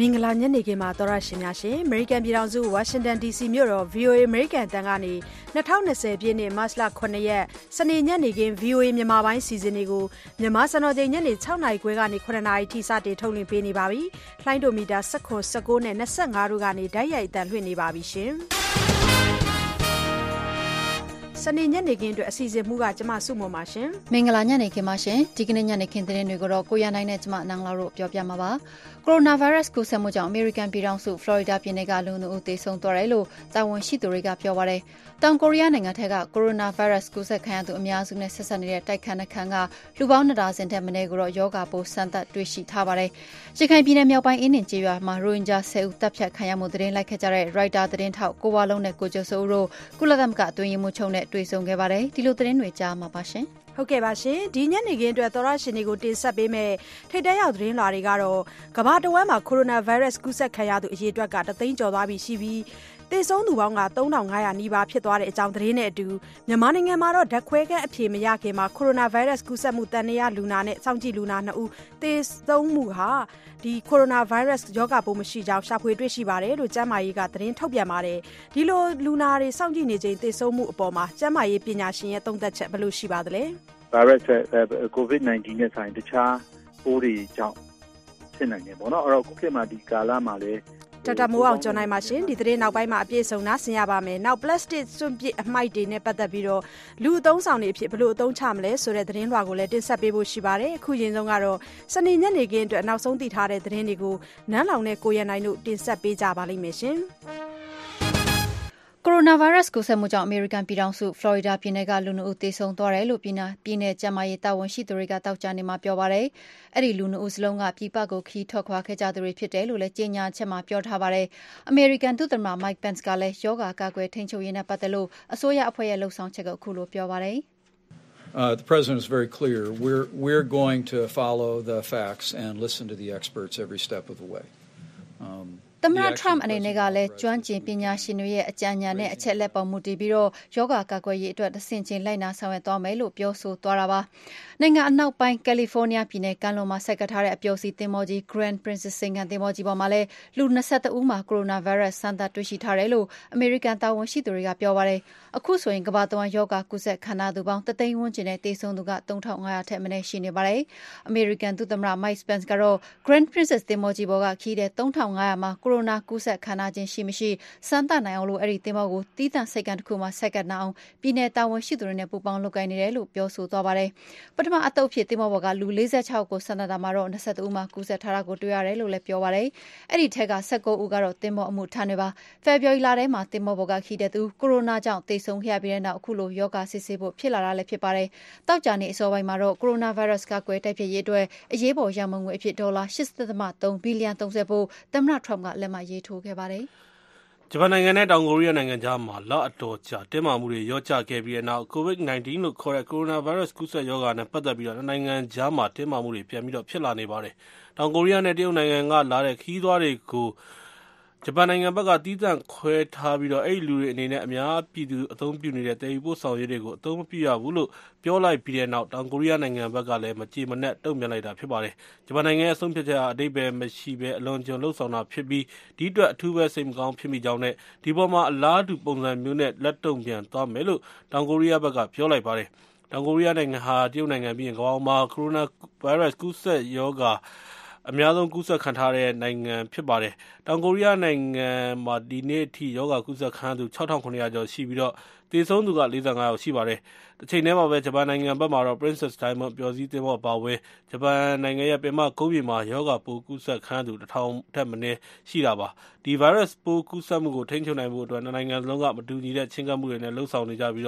မင်္ဂလာညနေခင်းပါသောရရှင်များရှင်အမေရိကန်ပြည်ထောင်စုဝါရှင်တန် DC မြို့တော် VOA အမေရိကန်တန်ကနေ2020ပြည့်နှစ်မတ်လ9ရက်စနေညနေခင်း VOA မြန်မာပိုင်းစီစဉ်တွေကိုမြန်မာစံတော်ချိန်ညနေ6နာရီခွဲကနေ9နာရီထိစတင်ထုတ်လွှင့်ပေးနေပါပြီ။လှိုင်းဒိုမီတာ19 19နဲ့25တို့ကနေဓာတ်ရိုက်အတန်လွှင့်နေပါပြီရှင်။စနေညနေခင်းအတွက်အစီအစဉ်မှုကကျမစုမုံပါရှင်မင်္ဂလာညနေခင်းပါရှင်ဒီကနေ့ညနေခင်းသတင်းတွေကိုတော့ကိုရနိုင်နဲ့ကျမနန်းလာတို့ပြောပြမှာပါ ကိုရိုနာဗိုင်းရပ်စ်ကူးစက်မှုကြောင့်အမေရိကန်ပြည်ထောင်စုဖလော်ရီဒါပြည်နယ်ကလူနှုတ်သေဆုံးသွားတယ်လို့တာဝန်ရှိသူတွေကပြောပါတယ်တောင်ကိုရီးယားနိုင်ငံထက်ကကိုရိုနာဗိုင်းရပ်စ်ကူးစက်ခံရသူအများစုနဲ့ဆက်ဆက်နေတဲ့တိုက်ခန်းနှခန်းကလူပေါင်း၂ဒါဇင်ထက်မနည်းကိုတော့ယောဂါပိုးစမ်းသပ်တွေ့ရှိထားပါတယ်ရခိုင်ပြည်နယ်မြောက်ပိုင်းအင်းဒင်ကျေးရွာမှာရိုဟင်ဂျာ၁၀ဦးတပ်ဖြတ်ခံရမှုသတင်းလိုက်ခဲ့ကြတဲ့ရိုက်တာသတင်းထောက်ကိုဝါလုံးနဲ့ကိုကျော်စိုးဦးတို့ကုလသမဂ္ဂအတွင်းရေးမှူးချုပ်နဲ့တွေ့ဆုံခဲ့ပါတယ်ဒီလိုသတင်းတွေကြားမှာပါရှင် ဟုတ်ကဲ့ပါရှင်ဒီညနေခင်းအတွက်သောရရှင်တွေကိုတင်ဆက်ပေးမယ်ထိတ်တဲရောက်သတင်းလွှာတွေကတော့ကမ္ဘာတဝန်းမှာကိုရိုနာဗိုင်းရပ်စ်ကူးစက်ခံရသူအရေအတွက်ကတသိန်းကျော်သွားပြီရှိပြီး သေဆုံးသူပေါင်းက3500နီးပါးဖြစ်သွားတဲ့အကြောင်းသတင်းနဲ့အတူမြန်မာနိုင်ငံမှာတော့ဓာတ်ခွဲခန်းအဖြေမရခင်မှာကိုရိုနာဗိုင်းရပ်စ်ကူးစက်မှုတန်ရာလူနာနဲ့စောင့်ကြည့်လူနာ2ဦးသေဆုံးမှုဟာဒီကိုရိုနာဗိုင်းရပ်စ်ရောဂါပိုးမရှိကြောင်းရှာဖွေတွေ့ရှိပါတယ်လို့ကျန်းမာရေးကသတင်းထုတ်ပြန်ပါတယ်ဒီလိုလူနာတွေစောင့်ကြည့်နေချိန်သေဆုံးမှုအပေါ်မှာကျန်းမာရေးပညာရှင်ရဲ့သုံးသပ်ချက်ဘယ်လိုရှိပါသလဲ virus covid-19 နဲ့ဆိုင်တခြားပိုးတွေကြောင့်ဖြစ်နိုင်တယ်ပေါ့နော်အဲ့တော့ခုခေတ်မှာဒီကာလမှာလည်း ဒေါက်တာမိုးအောင်ကျော်နိုင်ပါရှင်ဒီသတင်းနောက်ပိုင်းမှာအပြည့်စုံနားဆင်ရပါမယ်နောက် plastic စွန့်ပစ်အမှိုက်တွေနဲ့ပတ်သက်ပြီးတော့လူအသုံးဆောင်တွေအဖြစ်ဘယ်လိုအသုံးချမလဲဆိုတဲ့သတင်းလွှာကိုလည်းတင်ဆက်ပေးဖို့ရှိပါတယ်အခုရင်ဆုံးကတော့စနေညနေခင်းအတွက်နောက်ဆုံးသိထားတဲ့သတင်းတွေကိုနန်းလောင်နဲ့ကိုရနိုင်တို့တင်ဆက်ပေးကြပါလိမ့်မယ်ရှင် ကိုရိုနာဗိုင်းရပ်စ် ကူးစက်မှုကြောင့် အမေရိကန်ပြည်ထောင်စု ဖလော်ရီဒါပြည်နယ်က လူနှစ်ဦး သေဆုံးသွားတယ်လို့ပြည်နယ်ပြည်နယ်ကျန်းမာရေး တာဝန်ရှိသူတွေကတောက်ကြနေမှာ ပြောပါတယ်။အဲ့ဒီ လူနှစ်ဦးစလုံးက ပြည်ပကိုခီးထွက်ခွာခဲ့ကြသူတွေ ဖြစ်တယ်လို့လည်း ကြေညာချက်မှာ ပြောထားပါတယ်။အမေရိကန် ဒုသမ္မတ Mike Pence ကလည်းယောဂါ ကာကွယ်ထိန်းချုပ်ရေးနဲ့ ပတ်သက်လို့ အစိုးရအဖွဲ့ရဲ့လှုပ်ဆောင်ချက်ကိုအခုလို ပြောပါတယ်။ Uh, the president is very clear. We're, we're going to follow the facts and listen to the experts every step of the way. Um, သမ္မတ Trump အနေနဲ့ကလည်း ကျွမ်းကျင်ပညာရှင်တွေရဲ့ အကြံဉာဏ်နဲ့ အချက်အလက်ပေါ်မူတည်ပြီးတော့ယောဂကာကွယ်ရေးအတွက်တဆင့်ချင်း လိုက်နာဆောင်ရွက်သွားမယ်လို့ ပြောဆိုသွားတာပါ။နိုင်ငံအနောက်ပိုင်း ကယ်လီဖိုးနီးယားပြည်နယ် ကမ်းလွန်မှာ ဆိုက်ကပ်ထားတဲ့ အပျော်စီးသင်္ဘောကြီး Grand Princess စိန်ခံသင်္ဘောကြီးပေါ်မှာလည်း လူ ၂၁ ဦးမှာ ကိုရိုနာဗိုင်းရပ်စ် စမ်းသပ်တွေ့ရှိထားတယ်လို့ အမေရိကန် တာဝန်ရှိသူတွေက ပြောပါတယ်။အခုဆိုရင် ကမ္ဘာတဝန်း ရောဂါကူးစက်ခံထားရသူပေါင်းတသိန်းဝန်းကျင်နဲ့ သေဆုံးသူက ၃,၅၀၀ ထက်မနည်း ရှိနေပါတယ်။အမေရိကန် ဒုသမ္မတ Mike Pence ကတော့ Grand Princess သင်္ဘောကြီးပေါ်က ခရီးသည် ၃,၅၀၀ မှာ ကိုရိုနာကူးစက်ခံထားခြင်းရှိမရှိစမ်းသပ်နိုင်အောင်အဲ့ဒီသင်္ဘောကိုသီးသန့်ဆိပ်ကမ်းတခုမှာဆိုက်ကပ်နိုင်အောင်ပြည်နယ်တာဝန်ရှိသူတွေနဲ့ပူးပေါင်းလုပ်ကိုင်နေတယ်လို့ပြောဆိုသွားပါတယ်။ပထမအသုတ်အဖြစ်သင်္ဘောပေါ်ကလူ၄၆ဦးကိုစမ်းသပ်တာမှာတော့၂၁ဦးမှာကူးစက်ထားတာကိုတွေ့ရတယ်လို့လည်းပြောပါတယ်။အဲ့ဒီထဲက၁၉ဦးကတော့သင်္ဘောအမှုထမ်းတွေပါ။ဖေဖော်ဝါရီလထဲမှာသင်္ဘောပေါ်ကခရီးသည်တဦးကိုရိုနာကြောင့်သေဆုံးခဲ့ရပြီးတဲ့နောက်အခုလိုရောဂါစစ်ဆေးဖို့ဖြစ်လာတာလည်းဖြစ်ပါတယ်။သောကြာနေ့အစောပိုင်းမှာတော့ကိုရိုနာဗိုင်းရပ်စ်ကာကွယ်တိုက်ဖျက်ရေးအတွက်အရေးပေါ်ရန်ပုံငွေအဖြစ်ဒေါ်လာ၈.၃ဘီလီယံသုံးစွဲဖို့သမ္မတ Trump ကလက်မှတ်ရေးထိုးခဲ့ပါတယ်။ဂျပန်နိုင်ငံနဲ့တောင်ကိုရီးယားနိုင်ငံကြားမှာလအတော်ကြာတင်းမာမှုတွေလျော့ကျခဲ့ပြီးတဲ့နောက် COVID-19 လို့ခေါ်တဲ့ကိုရိုနာဗိုင်းရပ်စ်ကူးစက်ရောဂါနဲ့ပတ်သက်ပြီးနှစ်နိုင်ငံကြားမှာတင်းမာမှုတွေပြန်ပြီးဖြစ်လာနေပါတယ်။တောင်ကိုရီးယားနဲ့တရုတ်နိုင်ငံကလာတဲ့ခရီးသွားတွေကို ဂျပန်နိုင်ငံဘက်က သီးသန့်ခွဲထားပြီးအဲဒီလူတွေအနေနဲ့ အများပြည်သူအသုံးပြုနေတဲ့ သယ်ယူပို့ဆောင်ရေးတွေကို အသုံးမပြုရဘူးလို့ ပြောလိုက်ပြီးတဲ့နောက် တောင်ကိုရီးယားနိုင်ငံဘက်ကလည်း မကျေမနပ် တုံ့ပြန်လိုက်တာဖြစ်ပါတယ်။ဂျပန်နိုင်ငံရဲ့ ဆုံးဖြတ်ချက်ဟာ အဓိပ္ပါယ်မရှိဘဲ အလွန်အကျွံလုပ်ဆောင်တာဖြစ်ပြီး ဒီအတွက် အထူးပဲ စိတ်မကောင်းဖြစ်မိကြောင်းနဲ့ ဒီအပေါ်မှာ အလားတူပုံစံမျိုးနဲ့ လက်တုံ့ပြန်သွားမယ်လို့ တောင်ကိုရီးယားဘက်က ပြောလိုက်ပါတယ်။တောင်ကိုရီးယားနိုင်ငံဟာ တရုတ်နိုင်ငံပြီးရင် ကမ္ဘာပေါ်မှာ ကိုရိုနာဗိုင်းရပ်စ် ကူးစက်ရောဂါ အများဆုံးကူးစက်ခံထားရတဲ့နိုင်ငံဖြစ်ပါတယ်။တောင်ကိုရီးယားနိုင်ငံမှာဒီနေ့အထိရောဂါကူးစက်ခံရသူ၆,၇၀၀ကျော်ရှိပြီးသေဆုံးသူက၄၅ယောက်ရှိပါတယ်။ တချိန်တည်းမှာပဲဂျပန်နိုင်ငံဘက်မှာတော့ Princess Diamond အပျော်စီးသင်္ဘောအပါအဝင်ဂျပန်နိုင်ငံရဲ့ပင်မကုန်းမြေမှာရောဂါပိုးကူးစက်ခံရသူ၁,၀၀၀ထက်မနည်းရှိတာပါ။ဒီဗိုင်းရပ်စ်ပိုးကူးစက်မှုကိုထိန်းချုပ်နိုင်ဖို့အတွက်နှစ်နိုင်ငံစလုံးကမတူညီတဲ့ချဉ်းကပ်မှုတွေနဲ့လုပ်ဆောင်နေကြပြီး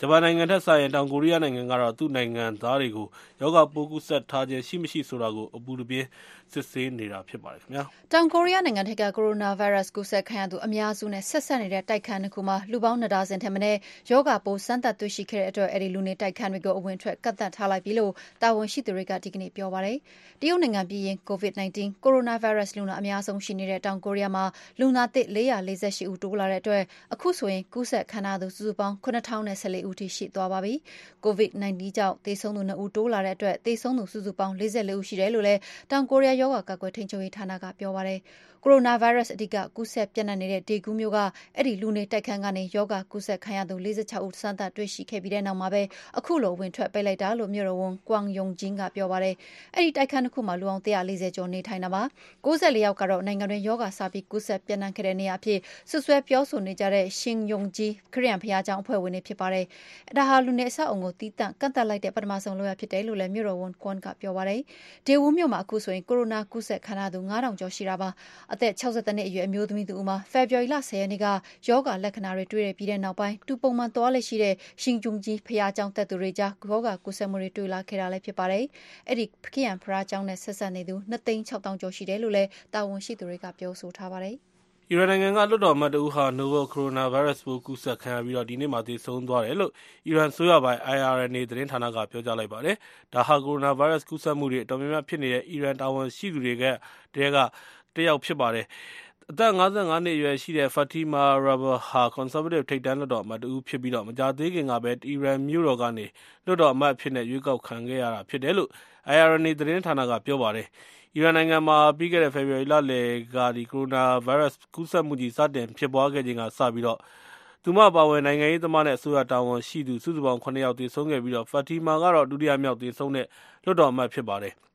ဂျပန်နိုင်ငံထက်စာရင်တောင်ကိုရီးယားနိုင်ငံကတော့သူ့နိုင်ငံသားတွေကိုရောဂါပိုးကူးစက်ထားခြင်းရှိမရှိဆိုတာကိုအပူတပြင်းစစ်ဆေးနေတာဖြစ်ပါတယ်ခင်ဗျာ။တောင်ကိုရီးယားနိုင်ငံထဲကကိုရိုနာဗိုင်းရပ်စ်ကူးစက်ခံရသူအများစုနဲ့ဆက်စပ်နေတဲ့တိုက်ခန်းတစ်ခုမှာလူပေါင်း၂ဒါဇင်ထက်မနည်းရောဂါပိုးစမ်းသပ်တွေ့ရှိခဲ့တဲ့အတွက်အဲဒီလူနေတိုက်ခန်းတွေကိုအဝင်အထွက်ကန့်သတ်ထားလိုက်ပြီလို့တာဝန်ရှိသူတွေကဒီကနေ့ပြောပါတယ်။တရုတ်နိုင်ငံပြီးရင် COVID-19 ကိုရိုနာဗိုင်းရပ်စ်လူနာအများဆုံးရှိနေတဲ့တောင်ကိုရီးယားမှာလူနာသစ်448ဦးတိုးလာတဲ့အတွက်အခုဆိုရင်ကူးစက်ခံရသူစုစုပေါင်း9014ဦးထိရှိသွားပါပြီ။ COVID-19 ကြောင့်သေဆုံးသူ2ဦးတိုးလာတဲ့အတွက်သေဆုံးသူစုစုပေါင်း44ဦးရှိတယ်လို့လည်းတောင်ကိုရီးယားရောဂါကာကွယ်ထိန်းချုပ်ရေးဌာနကပြောပါတယ်။ ကိုရိုနာဗိုင်းရပ်စ် အဓိက ကူးစက်ပျံ့နှံ့နေတဲ့ ဒေဂူးမြို့က အဲဒီလူနေတိုက်ခန်းကနေ ရောဂါကူးစက်ခံရသူ ၄၆ ဦး စမ်းသပ်တွေ့ရှိခဲ့ပြီးတဲ့နောက်မှာပဲအခုလိုအဝင်အထွက်ပိတ်လိုက်တာလို့ မြို့တော်ဝန် Kwang Eung-jin ကပြောပါတယ်။အဲဒီတိုက်ခန်းနှစ်ခုမှာ လူပေါင်း ၁၄၀ ကျော်နေထိုင်တာပါ။၉၄ ယောက်ကတော့ နိုင်ငံတွင်း ရောဂါစပြီး ကူးစက်ပျံ့နှံ့ခဲ့တဲ့နေရာအဖြစ် စွပ်စွဲပြောဆိုနေကြတဲ့ Shinyeongji ခရစ်ယာန်ဘုရားကျောင်းအဖွဲ့ဝင်တွေဖြစ်ပါတယ်။ဒါဟာ လူနေအဆောက်အအုံကို သီးသန့်ကန့်သတ်လိုက်တဲ့ ပထမဆုံးလုပ်ရပ်ဖြစ်တယ်လို့လည်း မြို့တော်ဝန် Kwang ကပြောပါတယ်။ဒေဂူးမြို့မှာ အခုဆိုရင် ကိုရိုနာကူးစက်ခံရသူ၅ထောင်ကျော်ရှိတာပါ။အသက် ၆၁ နှစ်အရွယ် အမျိုးသမီးတဦးမှာ ဖေဖော်ဝါရီလ ၁၀ ရက်နေ့က ရောဂါလက္ခဏာတွေ တွေ့ပြီးတဲ့နောက်ပိုင်း သူပုံမှန်သွားလေ့ရှိတဲ့ Shinyeongji ဘုရားကျောင်းတက်သူတွေကြား ရောဂါကူးစက်မှုတွေတွေ့လာခဲ့တာလည်း ဖြစ်ပါတယ်။အဲဒီ ခရစ်ယာန်ဘုရားကျောင်းနဲ့ ဆက်စပ်နေသူ၂သိန်း၆သောင်းကျော်ရှိတယ်လို့လည်း တာဝန်ရှိသူတွေက ပြောဆိုထားပါတယ်။အီရန်နိုင်ငံက လွှတ်တော်အမတ်တဦးဟာ Novel Coronavirus ပိုး ကူးစက်ခံရပြီး ဒီနေ့မှာ သေဆုံးသွားတယ်လို့ အီရန်အစိုးရပိုင် IRNA သတင်းဌာနက ပြောကြားလိုက်ပါတယ်။ဒါဟာ Coronavirus ကူးစက်မှုတွေ အတော်များများဖြစ်နေတဲ့ အီရန်တာဝန်ရှိသူတွေထဲက တယောက်ဖြစ်ပါတယ်။အသက်၅၅နှစ်အရွယ်ရှိတဲ့ Fatima Rabeh ဟာကွန်ဆာဗေးတစ်ထိပ်တန်းလွှတ်တော်အမတ်တဦးဖြစ်ပြီးမကြာသေးခင်ကပဲအီရန်မြို့တော်ကနေလွှတ်တော်အမတ်အဖြစ်ရွေးကောက်ခံခဲ့ရတာဖြစ်တယ်လို့ IRNA သတင်းဌာနကပြောပါတယ်။အီရန်နိုင်ငံမှာပြီးခဲ့တဲ့ဖေဖော်ဝါရီလလယ်ကကိုရိုနာဗိုင်းရပ်စ်ကူးစက်မှုကြီးစတင်ဖြစ်ပွားခဲ့ချိန်ကစပြီးသူမအပါအဝင်နိုင်ငံရေးသမားနဲ့အစိုးရတာဝန်ရှိသူစုစုပေါင်း၇ယောက်သေဆုံးခဲ့ပြီးဖာတီမာကတော့ဒုတိယမြောက်သေဆုံးတဲ့လွှတ်တော်အမတ်ဖြစ်ပါတယ်။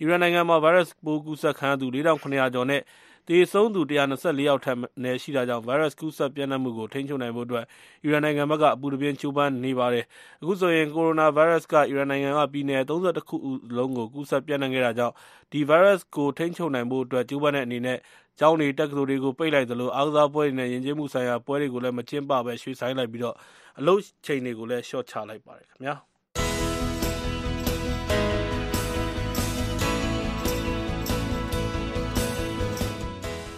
အီရန်နိုင်ငံမှာ ဗိုင်းရပ်စ်ပိုးကူးစက်ခံရသူ ၄၇၀၀ ကျော်နဲ့ သေဆုံးသူ ၁၂၄ ယောက်ထက်မနည်းရှိတာကြောင့် ဗိုင်းရပ်စ်ကူးစက်ပျံ့နှံ့မှုကို ထိန်းချုပ်နိုင်ဖို့အတွက် အီရန်နိုင်ငံဘက်က အပူတပြင်း ကြိုးပမ်းနေပါတယ်။အခုဆိုရင် ကိုရိုနာဗိုင်းရပ်စ်က အီရန်နိုင်ငံက ပြည်နယ် ၃၁ ခုလုံးကို ကူးစက်ပျံ့နှံ့ခဲ့တာကြောင့် ဒီဗိုင်းရပ်စ်ကို ထိန်းချုပ်နိုင်ဖို့အတွက် ကြိုးပမ်းတဲ့အနေနဲ့ ကျောင်းတွေ၊တက္ကသိုလ်တွေကို ပိတ်လိုက်သလို အားကစားပွဲတွေနဲ့ ယဉ်ကျေးမှုဆိုင်ရာပွဲတွေကိုလည်း မကျင်းပဘဲ ရွှေ့ဆိုင်းလိုက်ပြီး အလုပ်ချိန်တွေကိုလည်း လျှော့ချလိုက်ပါတယ်ခင်ဗျာ။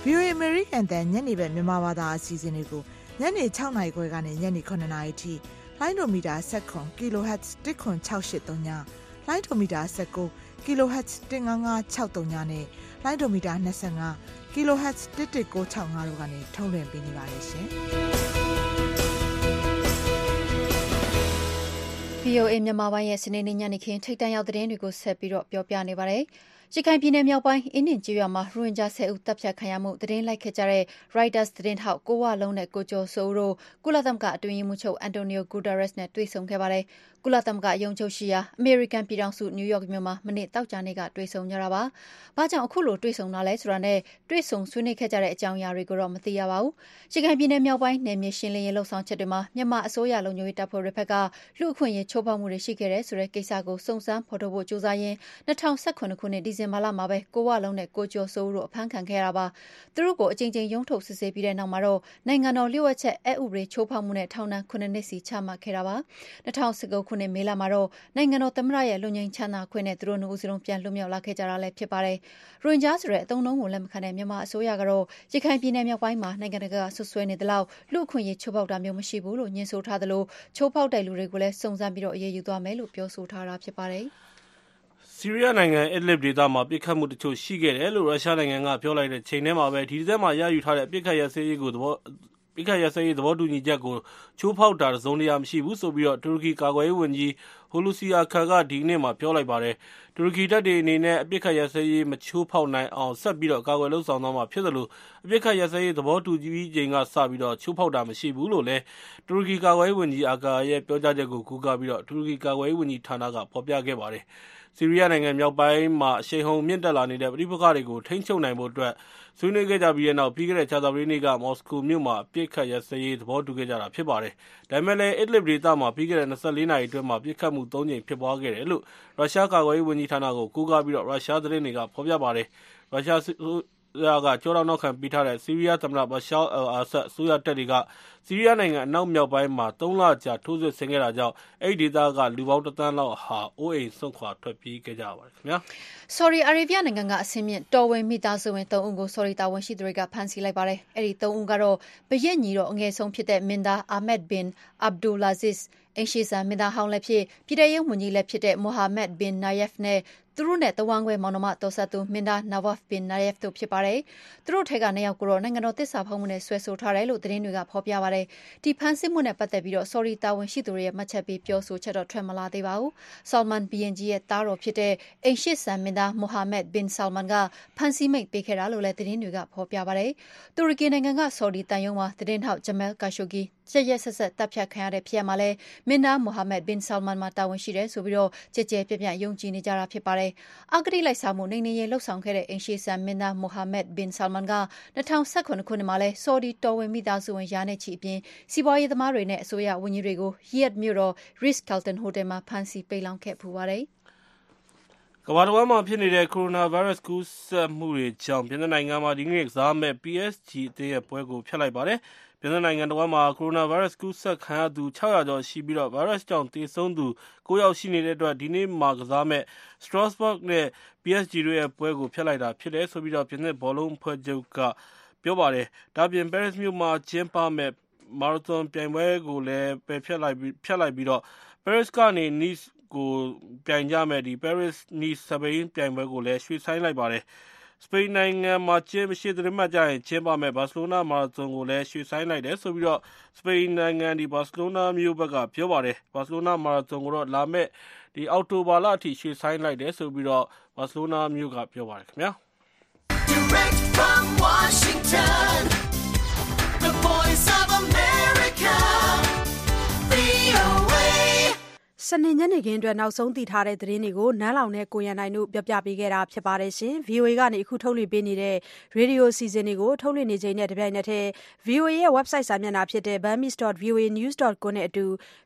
VOA American တန်ညနေဘက်မြန်မာဘာသာအစီအစဉ်တွေကိုညနေ6နာရီခွဲကနေညနေ9နာရီထိလိုင်းဒိုမီတာ7 kHz 10683ညလိုင်းဒိုမီတာ19 kHz 15563ညနဲ့လိုင်းဒိုမီတာ25 kHz 11965တို့ကနေထုတ်လွှင့်ပေးနေပါတယ်ရှင်။ VOA မြန်မာပိုင်းရဲ့စနေနေ့ညနေခင်းထိတ်တန့်ရောက်သတင်းတွေကိုဆက်ပြီးတော့ပြောပြနေပါတယ်။ ရခိုင်ပြည်နယ်မြောက်ပိုင်း အင်းဒင်ကျေးရွာမှာ ရိုဟင်ဂျာ ၁၀ ဦး သတ်ဖြတ်ခံရမှု သတင်းလိုက်ခဲ့ကြတဲ့ Reuters သတင်းထောက် ကိုဝလုံးနဲ့ ကိုကျော်စိုးဦးတို့ ကုလသမဂ္ဂ အတွင်းရေးမှူးချုပ် Antonio Guterres နဲ့ တွေ့ဆုံခဲ့ပါတယ်။ကုလသမဂ္ဂရုံးချုပ်ရှိရာ အမေရိကန်ပြည်ထောင်စု နယူးယောက်မြို့မှာ မနေ့ သောကြာနေ့က တွေ့ဆုံကြတာပါ။ဘာကြောင့် အခုလို တွေ့ဆုံတာလဲဆိုတာနဲ့ တွေ့ဆုံဆွေးနွေးခဲ့ကြတဲ့ အကြောင်းအရာတွေကိုတော့ မသိရပါဘူး။ရခိုင်ပြည်နယ်မြောက်ပိုင်း နယ်မြေရှင်းလင်းရေး လုပ်ဆောင်ချက်တွေမှာ မြန်မာအစိုးရ လုံခြုံရေးတပ်ဖွဲ့တွေဘက်က လူ့အခွင့်အရေး ချိုးဖောက်မှုတွေ ရှိခဲ့တယ်ဆိုတဲ့ ကိစ္စကို စုံစမ်းဖော်ထုတ်ဖို့ ကြိုးစားရင်း ၂၀၁၇ ခုနှစ် ဒီဇင်ဘာလမှာပဲကိုဝလုံးနဲ့ကိုကျော်စိုးဦးတို့အဖမ်းခံခဲ့ရတာပါ။သူတို့ကိုအကြိမ်ကြိမ်ရုံးထုတ်စစ်ဆေးပြီးတဲ့နောက်မှာတော့နိုင်ငံတော်လျှို့ဝှက်ချက်အက်ဥပဒေချိုးဖောက်မှုနဲ့ထောင်ဒဏ်၇နှစ်စီချမှတ်ခဲ့တာပါ။၂၀၁၉ခုနှစ်မေလမှာတော့နိုင်ငံတော်သမ္မတရဲ့လွတ်ငြိမ်းချမ်းသာခွင့်နဲ့သူတို့နှစ်ဦးစလုံးပြန်လွတ်မြောက်လာခဲ့ကြတာလည်းဖြစ်ပါတယ်။ရိုဟင်ဂျာဆိုတဲ့အသုံးအနှုန်းကိုလက်မခံတဲ့မြန်မာအစိုးရကတော့ရခိုင်ပြည်နယ်မြောက်ပိုင်းမှာနိုင်ငံတကာကစွပ်စွဲနေသလောက်လူ့အခွင့်အရေးချိုးဖောက်တာမျိုးမရှိဘူးလို့ငြင်းဆိုထားသလိုချိုးဖောက်တဲ့လူတွေကိုလည်းစုံစမ်းပြီးအရေးယူသွားမယ်လို့ပြောဆိုထားတာဖြစ်ပါတယ်။ ဆီးရီးယားနိုင်ငံအစ်လစ်ဒေသမှာ ပစ်ခတ်မှုတချို့ရှိခဲ့တယ်လို့ ရုရှားနိုင်ငံက ပြောလိုက်တဲ့ချိန်ထဲမှာပဲ ဒီဇင်ဘာရယူထားတဲ့ အပစ်အခတ်ရပ်စဲရေးကိုသဘောပစ်ခတ်ရပ်စဲရေး သဘောတူညီချက်ကို ချိုးဖောက်တာ တစုံတရာမရှိဘူးဆိုပြီးတော့တူရကီကာကွယ်ရေးဝန်ကြီးဟိုလူစီယာခါကဒီနေ့မှပြောလိုက်ပါတယ်။တူရကီတပ်တွေအနေနဲ့ အပစ်အခတ်ရပ်စဲရေး မချိုးဖောက်နိုင်အောင် ဆက်ပြီးတော့ ကာကွယ်လုပ်ဆောင်သွားမှာဖြစ်သလို အပစ်အခတ်ရပ်စဲရေး သဘောတူပြီးချိန်ကစပြီးတော့ချိုးဖောက်တာမရှိဘူးလို့လည်း တူရကီကာကွယ်ရေးဝန်ကြီးအာကာရဲ့ ပြောကြားချက်ကိုကူးကားပြီးတော့တူရကီကာကွယ်ရေးဝန်ကြီးဌာနက ဖော်ပြခဲ့ပါတယ်။ ဆီးရီးယားနိုင်ငံမြောက်ပိုင်းမှာအရှိန်အဟုန်မြင့်တက်လာနေတဲ့ပဋိပက္ခတွေကိုထိန်းချုပ်နိုင်ဖို့အတွက်ဆွေးနွေးခဲ့ကြပြီးတဲ့နောက်ပြီးခဲ့တဲ့ကြာသပတေးနေ့ကမော်စကိုမြို့မှာအပစ်အခတ်ရပ်စဲရေးသဘောတူခဲ့ကြတာဖြစ်ပါတယ်။ဒါပေမယ့်လည်း Idlib ဒေသမှာပြီးခဲ့တဲ့၂၄နာရီအတွင်းပစ်ခတ်မှု၃ကြိမ်ဖြစ်ပွားခဲ့တယ်လို့ရုရှားကာကွယ်ရေးဝန်ကြီးဌာနကိုကိုးကားပြီးရုရှားသတင်းတွေကဖော်ပြပါတယ်။ရုရှားအစိုး ရကကျောထောက်နောက်ခံပေးထားတဲ့ဆီးရီးယားသမ္မတ Bashar al-Assad အစိုးရတပ်တွေကဆီးရီးယားနိုင်ငံအနောက်မြောက်ပိုင်းမှာ၃လကြာထိုးစစ်ဆင်ခဲ့တာကြောင့်အဲဒီဒေသကလူပေါင်း၁သန်းလောက်ဟာအိုးအိမ်စွန့်ခွာထွက်ပြေးခဲ့ကြရပါတယ်ခင်ဗျာ။ဆော်ဒီအာရေဗျနိုင်ငံကအဆင့်မြင့်တော်ဝင်မိသားစုဝင်၃ဦးကိုဆော်ဒီတာဝန်ရှိသူတွေကဖမ်းဆီးလိုက်ပါတယ်။အဲဒီ၃ဦးကတော့ဘုရင့်ညီတော်အငယ်ဆုံးဖြစ်တဲ့မင်းသားအာမက်ဘင်အဗ်ဒူလာဇစ်၊အိမ်ရှေ့စံမင်းသားဟောင်းလည်းဖြစ်၊ပြည်ထဲရေးဝန်ကြီးလည်းဖြစ်တဲ့မိုဟာမက်ဘင်နာယက်ဖ်နဲ့ သူတို့နဲ့တဝမ်းခွဲမောင်နှမတော်စပ်သူမင်းသား Nawaf bin Nayef တို့ဖြစ်ပါတယ်။သူတို့ထဲကနှစ်ယောက်ကိုတော့နိုင်ငံတော်သစ္စာဖောက်မှုနဲ့စွဲဆိုထားတယ်လို့သတင်းတွေကဖော်ပြပါတယ်။ဒီဖမ်းဆီးမှုနဲ့ပတ်သက်ပြီးဆော်ဒီတာဝန်ရှိသူတွေရဲ့မှတ်ချက်ပေးပြောဆိုချက်တော့ထွက်မလာသေးပါဘူး။ Salman ဘုရင်ကြီးရဲ့သားတော်ဖြစ်တဲ့အိမ်ရှေ့စံမင်းသား Mohammed bin Salman ကဖမ်းဆီးမိန့်ပေးခဲ့တာလို့လည်းသတင်းတွေကဖော်ပြပါတယ်။တူရကီနိုင်ငံကဆော်ဒီသံရုံးမှာသတင်းထောက် Jamal Khashoggi ရ က်ရက်စက်စက်သတ်ဖြတ်ခံရတဲ့ဖြစ်ရပ်မှာလည်းမင်းသား Mohammed bin Salman မှာတာဝန်ရှိတယ်ဆိုပြီးကျယ်ကျယ်ပြန့်ပြန့်ယုံကြည်နေကြတာဖြစ်ပါတယ်။အဂတိလိုက်စားမှုနှိမ်နင်းရေးလုပ်ဆောင်ခဲ့တဲ့အိမ်ရှေ့စံမင်းသား Mohammed bin Salman က၂၀၁၇ခုနှစ်မှာလည်းဆော်ဒီတော်ဝင်မိသားစုဝင်ရာနဲ့ချီအပြင်စီးပွားရေးသမားတွေနဲ့အစိုးရဝန်ကြီးတွေကို Riyadh မြို့တော် Ritz-Carlton ဟိုတယ်မှာဖမ်းဆီးပိတ်လှောင်ခဲ့ဖူးပါတယ်။ကမ္ဘာတဝန်းမှာဖြစ်နေတဲ့ကိုရိုနာဗိုင်းရပ်စ်ကူးစက်မှုတွေကြောင့်ပြင်သစ်နိုင်ငံမှာဒီကနေ့ကစားမယ့် PSG အသင်းရဲ့ပွဲကိုဖျက်လိုက်ပါတယ် ပြင်သစ်နိုင်ငံတဝန်းမှာကိုရိုနာဗိုင်းရပ်စ်ကူးစက်ခံရသူ၆၀၀ကျော်ရှိပြီးဗိုင်းရပ်စ်ကြောင့်သေဆုံးသူ၉ယောက်ရှိနေတဲ့အတွက်ဒီနေ့မှာကစားမယ့် Strasbourg နဲ့ PSG တို့ရဲ့ပွဲကိုဖျက်လိုက်တာဖြစ်တယ်လို့ပြင်သစ်ဘောလုံးအဖွဲ့ချုပ်ကပြောပါတယ်။ဒါ့အပြင်ပဲရစ်မြို့မှာကျင်းပမယ့်မာရသွန်ပြိုင်ပွဲကိုလည်းပယ်ဖျက်လိုက်ပြီးပဲရစ်ကနေ Nice ကိုပြိုင်ကြမယ့် Paris-Nice စက်ဘီးပြိုင်ပွဲကိုလည်းရွှေ့ဆိုင်းလိုက်ပါတယ်။ စပိန်နိုင်ငံမှာရှေ့သီတင်းပတ်ကျရင်ကျင်းပမယ့်ဘာစီလိုနာမာရသွန်ကိုလည်းရွှေ့ဆိုင်းလိုက်တယ်လို့စပိန်နိုင်ငံဘာစီလိုနာမြို့ဘက်ကပြောပါတယ်။ဘာစီလိုနာမာရသွန်ကိုတော့လာမယ့်အောက်တိုဘာလအထိရွှေ့ဆိုင်းလိုက်တယ်လို့ဘာစီလိုနာမြို့ကပြောပါတယ်ခင်ဗျာ။ Direct from Washington, the voice of America, စနေညနေခင်းအတွက်နောက်ဆုံးသိထားတဲ့သတင်းတွေကိုနန်းလောင်နဲ့ကိုရန်နိုင်တို့ပြောပြပေးခဲ့တာဖြစ်ပါတယ်ရှင်။ VOA ကနေအခုထုတ်လွှင့်ပေးနေတဲ့ရေဒီယိုအစီအစဉ်တွေကိုထုတ်လွှင့်နေချိန်နဲ့တပြိုင်နက်တည်း VOA ရဲ့ website စာမျက်နှာဖြစ်တဲ့ bammis.voanews.com နဲ့အတူ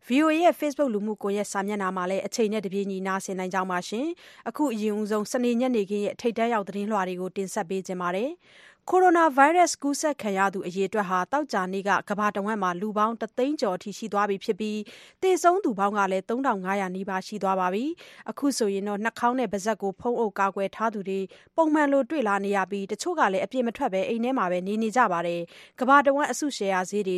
VOA ရဲ့ Facebook လူမှုကွန်ရက်စာမျက်နှာမှာလည်းအချိန်နဲ့တပြေးညီနားဆင်နိုင်ကြပါရှင်။အခုအရင်ဆုံးစနေညနေခင်းရဲ့ထိတ်တန့်ရောက်သတင်းလွှာတွေကိုတင်ဆက်ပေးခြင်းပါတယ်။ ကိုရိုနာဗိုင်းရပ်စ် ကူးစက်ခံရသူ အရေအတွက်ဟာ သောကြာနေ့က ကမ္ဘာတဝန်းမှာ လူပေါင်းတသိန်းကျော်အထိ ရှိသွားပြီဖြစ်ပြီး သေဆုံးသူပေါင်းကလည်း ၃၅၀၀ နီးပါး ရှိသွားပါပြီ။အခုဆိုရင်နှာခေါင်းနဲ့ ပါးစပ်ကို ဖုံးအုပ်ကာကွယ်ထားသူတွေ ပုံမှန်လို တွေ့လာနေရပြီး တချို့ကလည်း အပြင်မထွက်ဘဲ အိမ်ထဲမှာပဲ နေနေကြပါတယ်။ကမ္ဘာတဝန်း အစုရှယ်ယာဈေးတွေ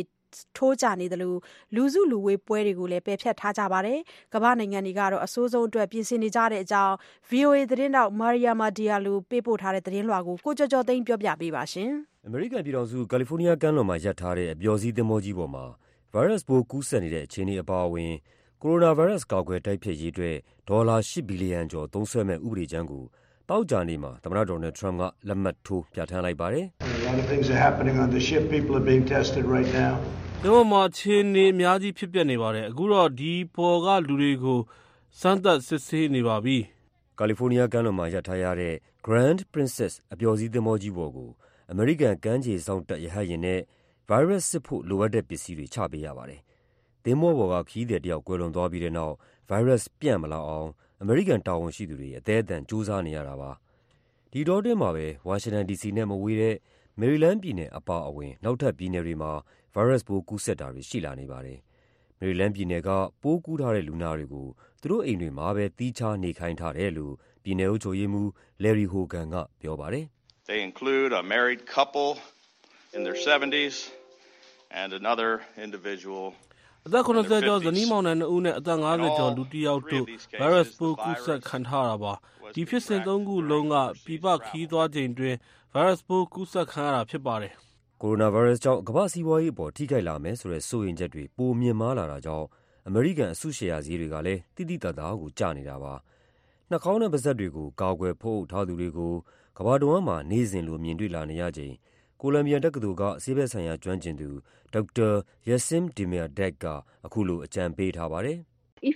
ထိုးကျနေသလိုလူစုလူဝေးပွဲတွေကိုလည်းပယ်ဖျက်ထားကြပါတယ်။ကမ္ဘာ့နိုင်ငံတွေကတော့အဆိုးဆုံးအတွက်ပြင်ဆင်နေကြတဲ့အကြောင်း VOA သတင်းထောက် Mariama Diallo ပေးပို့ထားတဲ့သတင်းလွှာကိုကိုကျော်ကျော်သိန်းပြောပြပေးပါမယ်။အမေရိကန်ပြည်ထောင်စု၊ကာလီဖိုးနီးယားကမ်းလွန်မှာရပ်ထားတဲ့အပျော်စီးသင်္ဘောကြီးပေါ်မှာဗိုင်းရပ်စ်ပိုးကူးစက်နေတဲ့အခြေအနေအပါအဝင်ကိုရိုနာဗိုင်းရပ်စ်ကာကွယ်တိုက်ဖျက်ရေးအတွက်ဒေါ်လာ၈ဘီလီယံကျော်သုံးစွဲမယ့်ဥပဒေကြမ်းကိုသောကြာနေ့မှာသမ္မတဒေါ်နယ်လ်ဒ်ထရမ့်ပ်ကလက်မှတ်ထိုးပြဌာန်းလိုက်ပါတယ်။သင်္ဘောမှာအခြေအနေအများကြီးဖြစ်ပျက်နေပါတယ်။အခုတော့ဒီပေါ်ကလူတွေကိုစမ်းသပ်စစ်ဆေးနေပါပြီ။”ကာလီဖိုးနီးယားကမ်းလွန်မှာရပ်ထားရတဲ့ Grand Princess အပျော်စီးသင်္ဘောကြီးပေါ်ကိုအမေရိကန်ကမ်းခြေစောင့်တပ်ရဟတ်ယာဉ်နဲ့ဗိုင်းရပ်စ်စစ်ဖို့လိုအပ်တဲ့ပစ္စည်းတွေချပေးရပါတယ်။သင်္ဘောပေါ်ကခရီးသည်တယောက်ကွယ်လွန်သွားပြီးတဲ့နောက်ဗိုင်းရပ်စ်ပြန့်မလာအောင်အမေရိကန်တာဝန်ရှိသူတွေအသည်းအသန်ကြိုးစားနေရတာပါ။ဒီအတောအတွင်းမှာပဲဝါရှင်တန်ဒီစီနဲ့မဝေးတဲ့ မေရီလန်းပြည်နယ်အပါအဝင် နောက်ထပ်ပြည်နယ်တွေမှာ ဗိုင်းရပ်စ်ပိုး ကူးစက်တာတွေ ရှိလာနေပါတယ်။မေရီလန်းပြည်နယ်က ပိုးကူးထားတဲ့လူနာတွေကို သူတို့အိမ်တွေမှာပဲ သီးခြားနေခိုင်းထားတယ်လို့ ပြည်နယ်အုပ်ချုပ်ရေးမှူး Larry Hogan ကပြောပါတယ်။“အသက် ၇၀ ကျော် ဇနီးမောင်နှံနှစ်ဦးနဲ့ အသက် ၅၀ ကျော် လူတယောက်တို့ ဗိုင်းရပ်စ်ပိုး ကူးစက်ခံထားရတာပါ။ဒီဖြစ်စဉ်သုံးခုလုံးက ပြည်ပခရီးသွားချိန်အတွင်း ဗိုင်းရပ်စ်ပိုး ကူးစက်ခံရတာဖြစ်ပါတယ် ကိုရိုနာဗိုင်းရပ်စ်ကြောင့် ကမ္ဘာ့စီးပွားရေးအပေါ် ထိခိုက်လာမယ်ဆိုတဲ့ စိုးရိမ်ချက်တွေ ပိုမြင့်မားလာတာကြောင့် အမေရိကန် အစုရှယ်ယာဈေးတွေကလည်း သိသိသာသာကို ကျနေတာပါ။နှာခေါင်းနဲ့ ပါးစပ်တွေကို ကာကွယ်ဖုံးအုပ်ထားသူတွေကို ကမ္ဘာတဝန်းမှာ နေ့စဉ်လို မြင်တွေ့လာနေရချိန် ကိုလံဘီယာတက္ကသိုလ်က ဆေးဘက်ဆိုင်ရာကျွမ်းကျင်သူ ဒေါက်တာ Yassim Demirdek ကအခုလို အကြံပေးထားပါတယ်။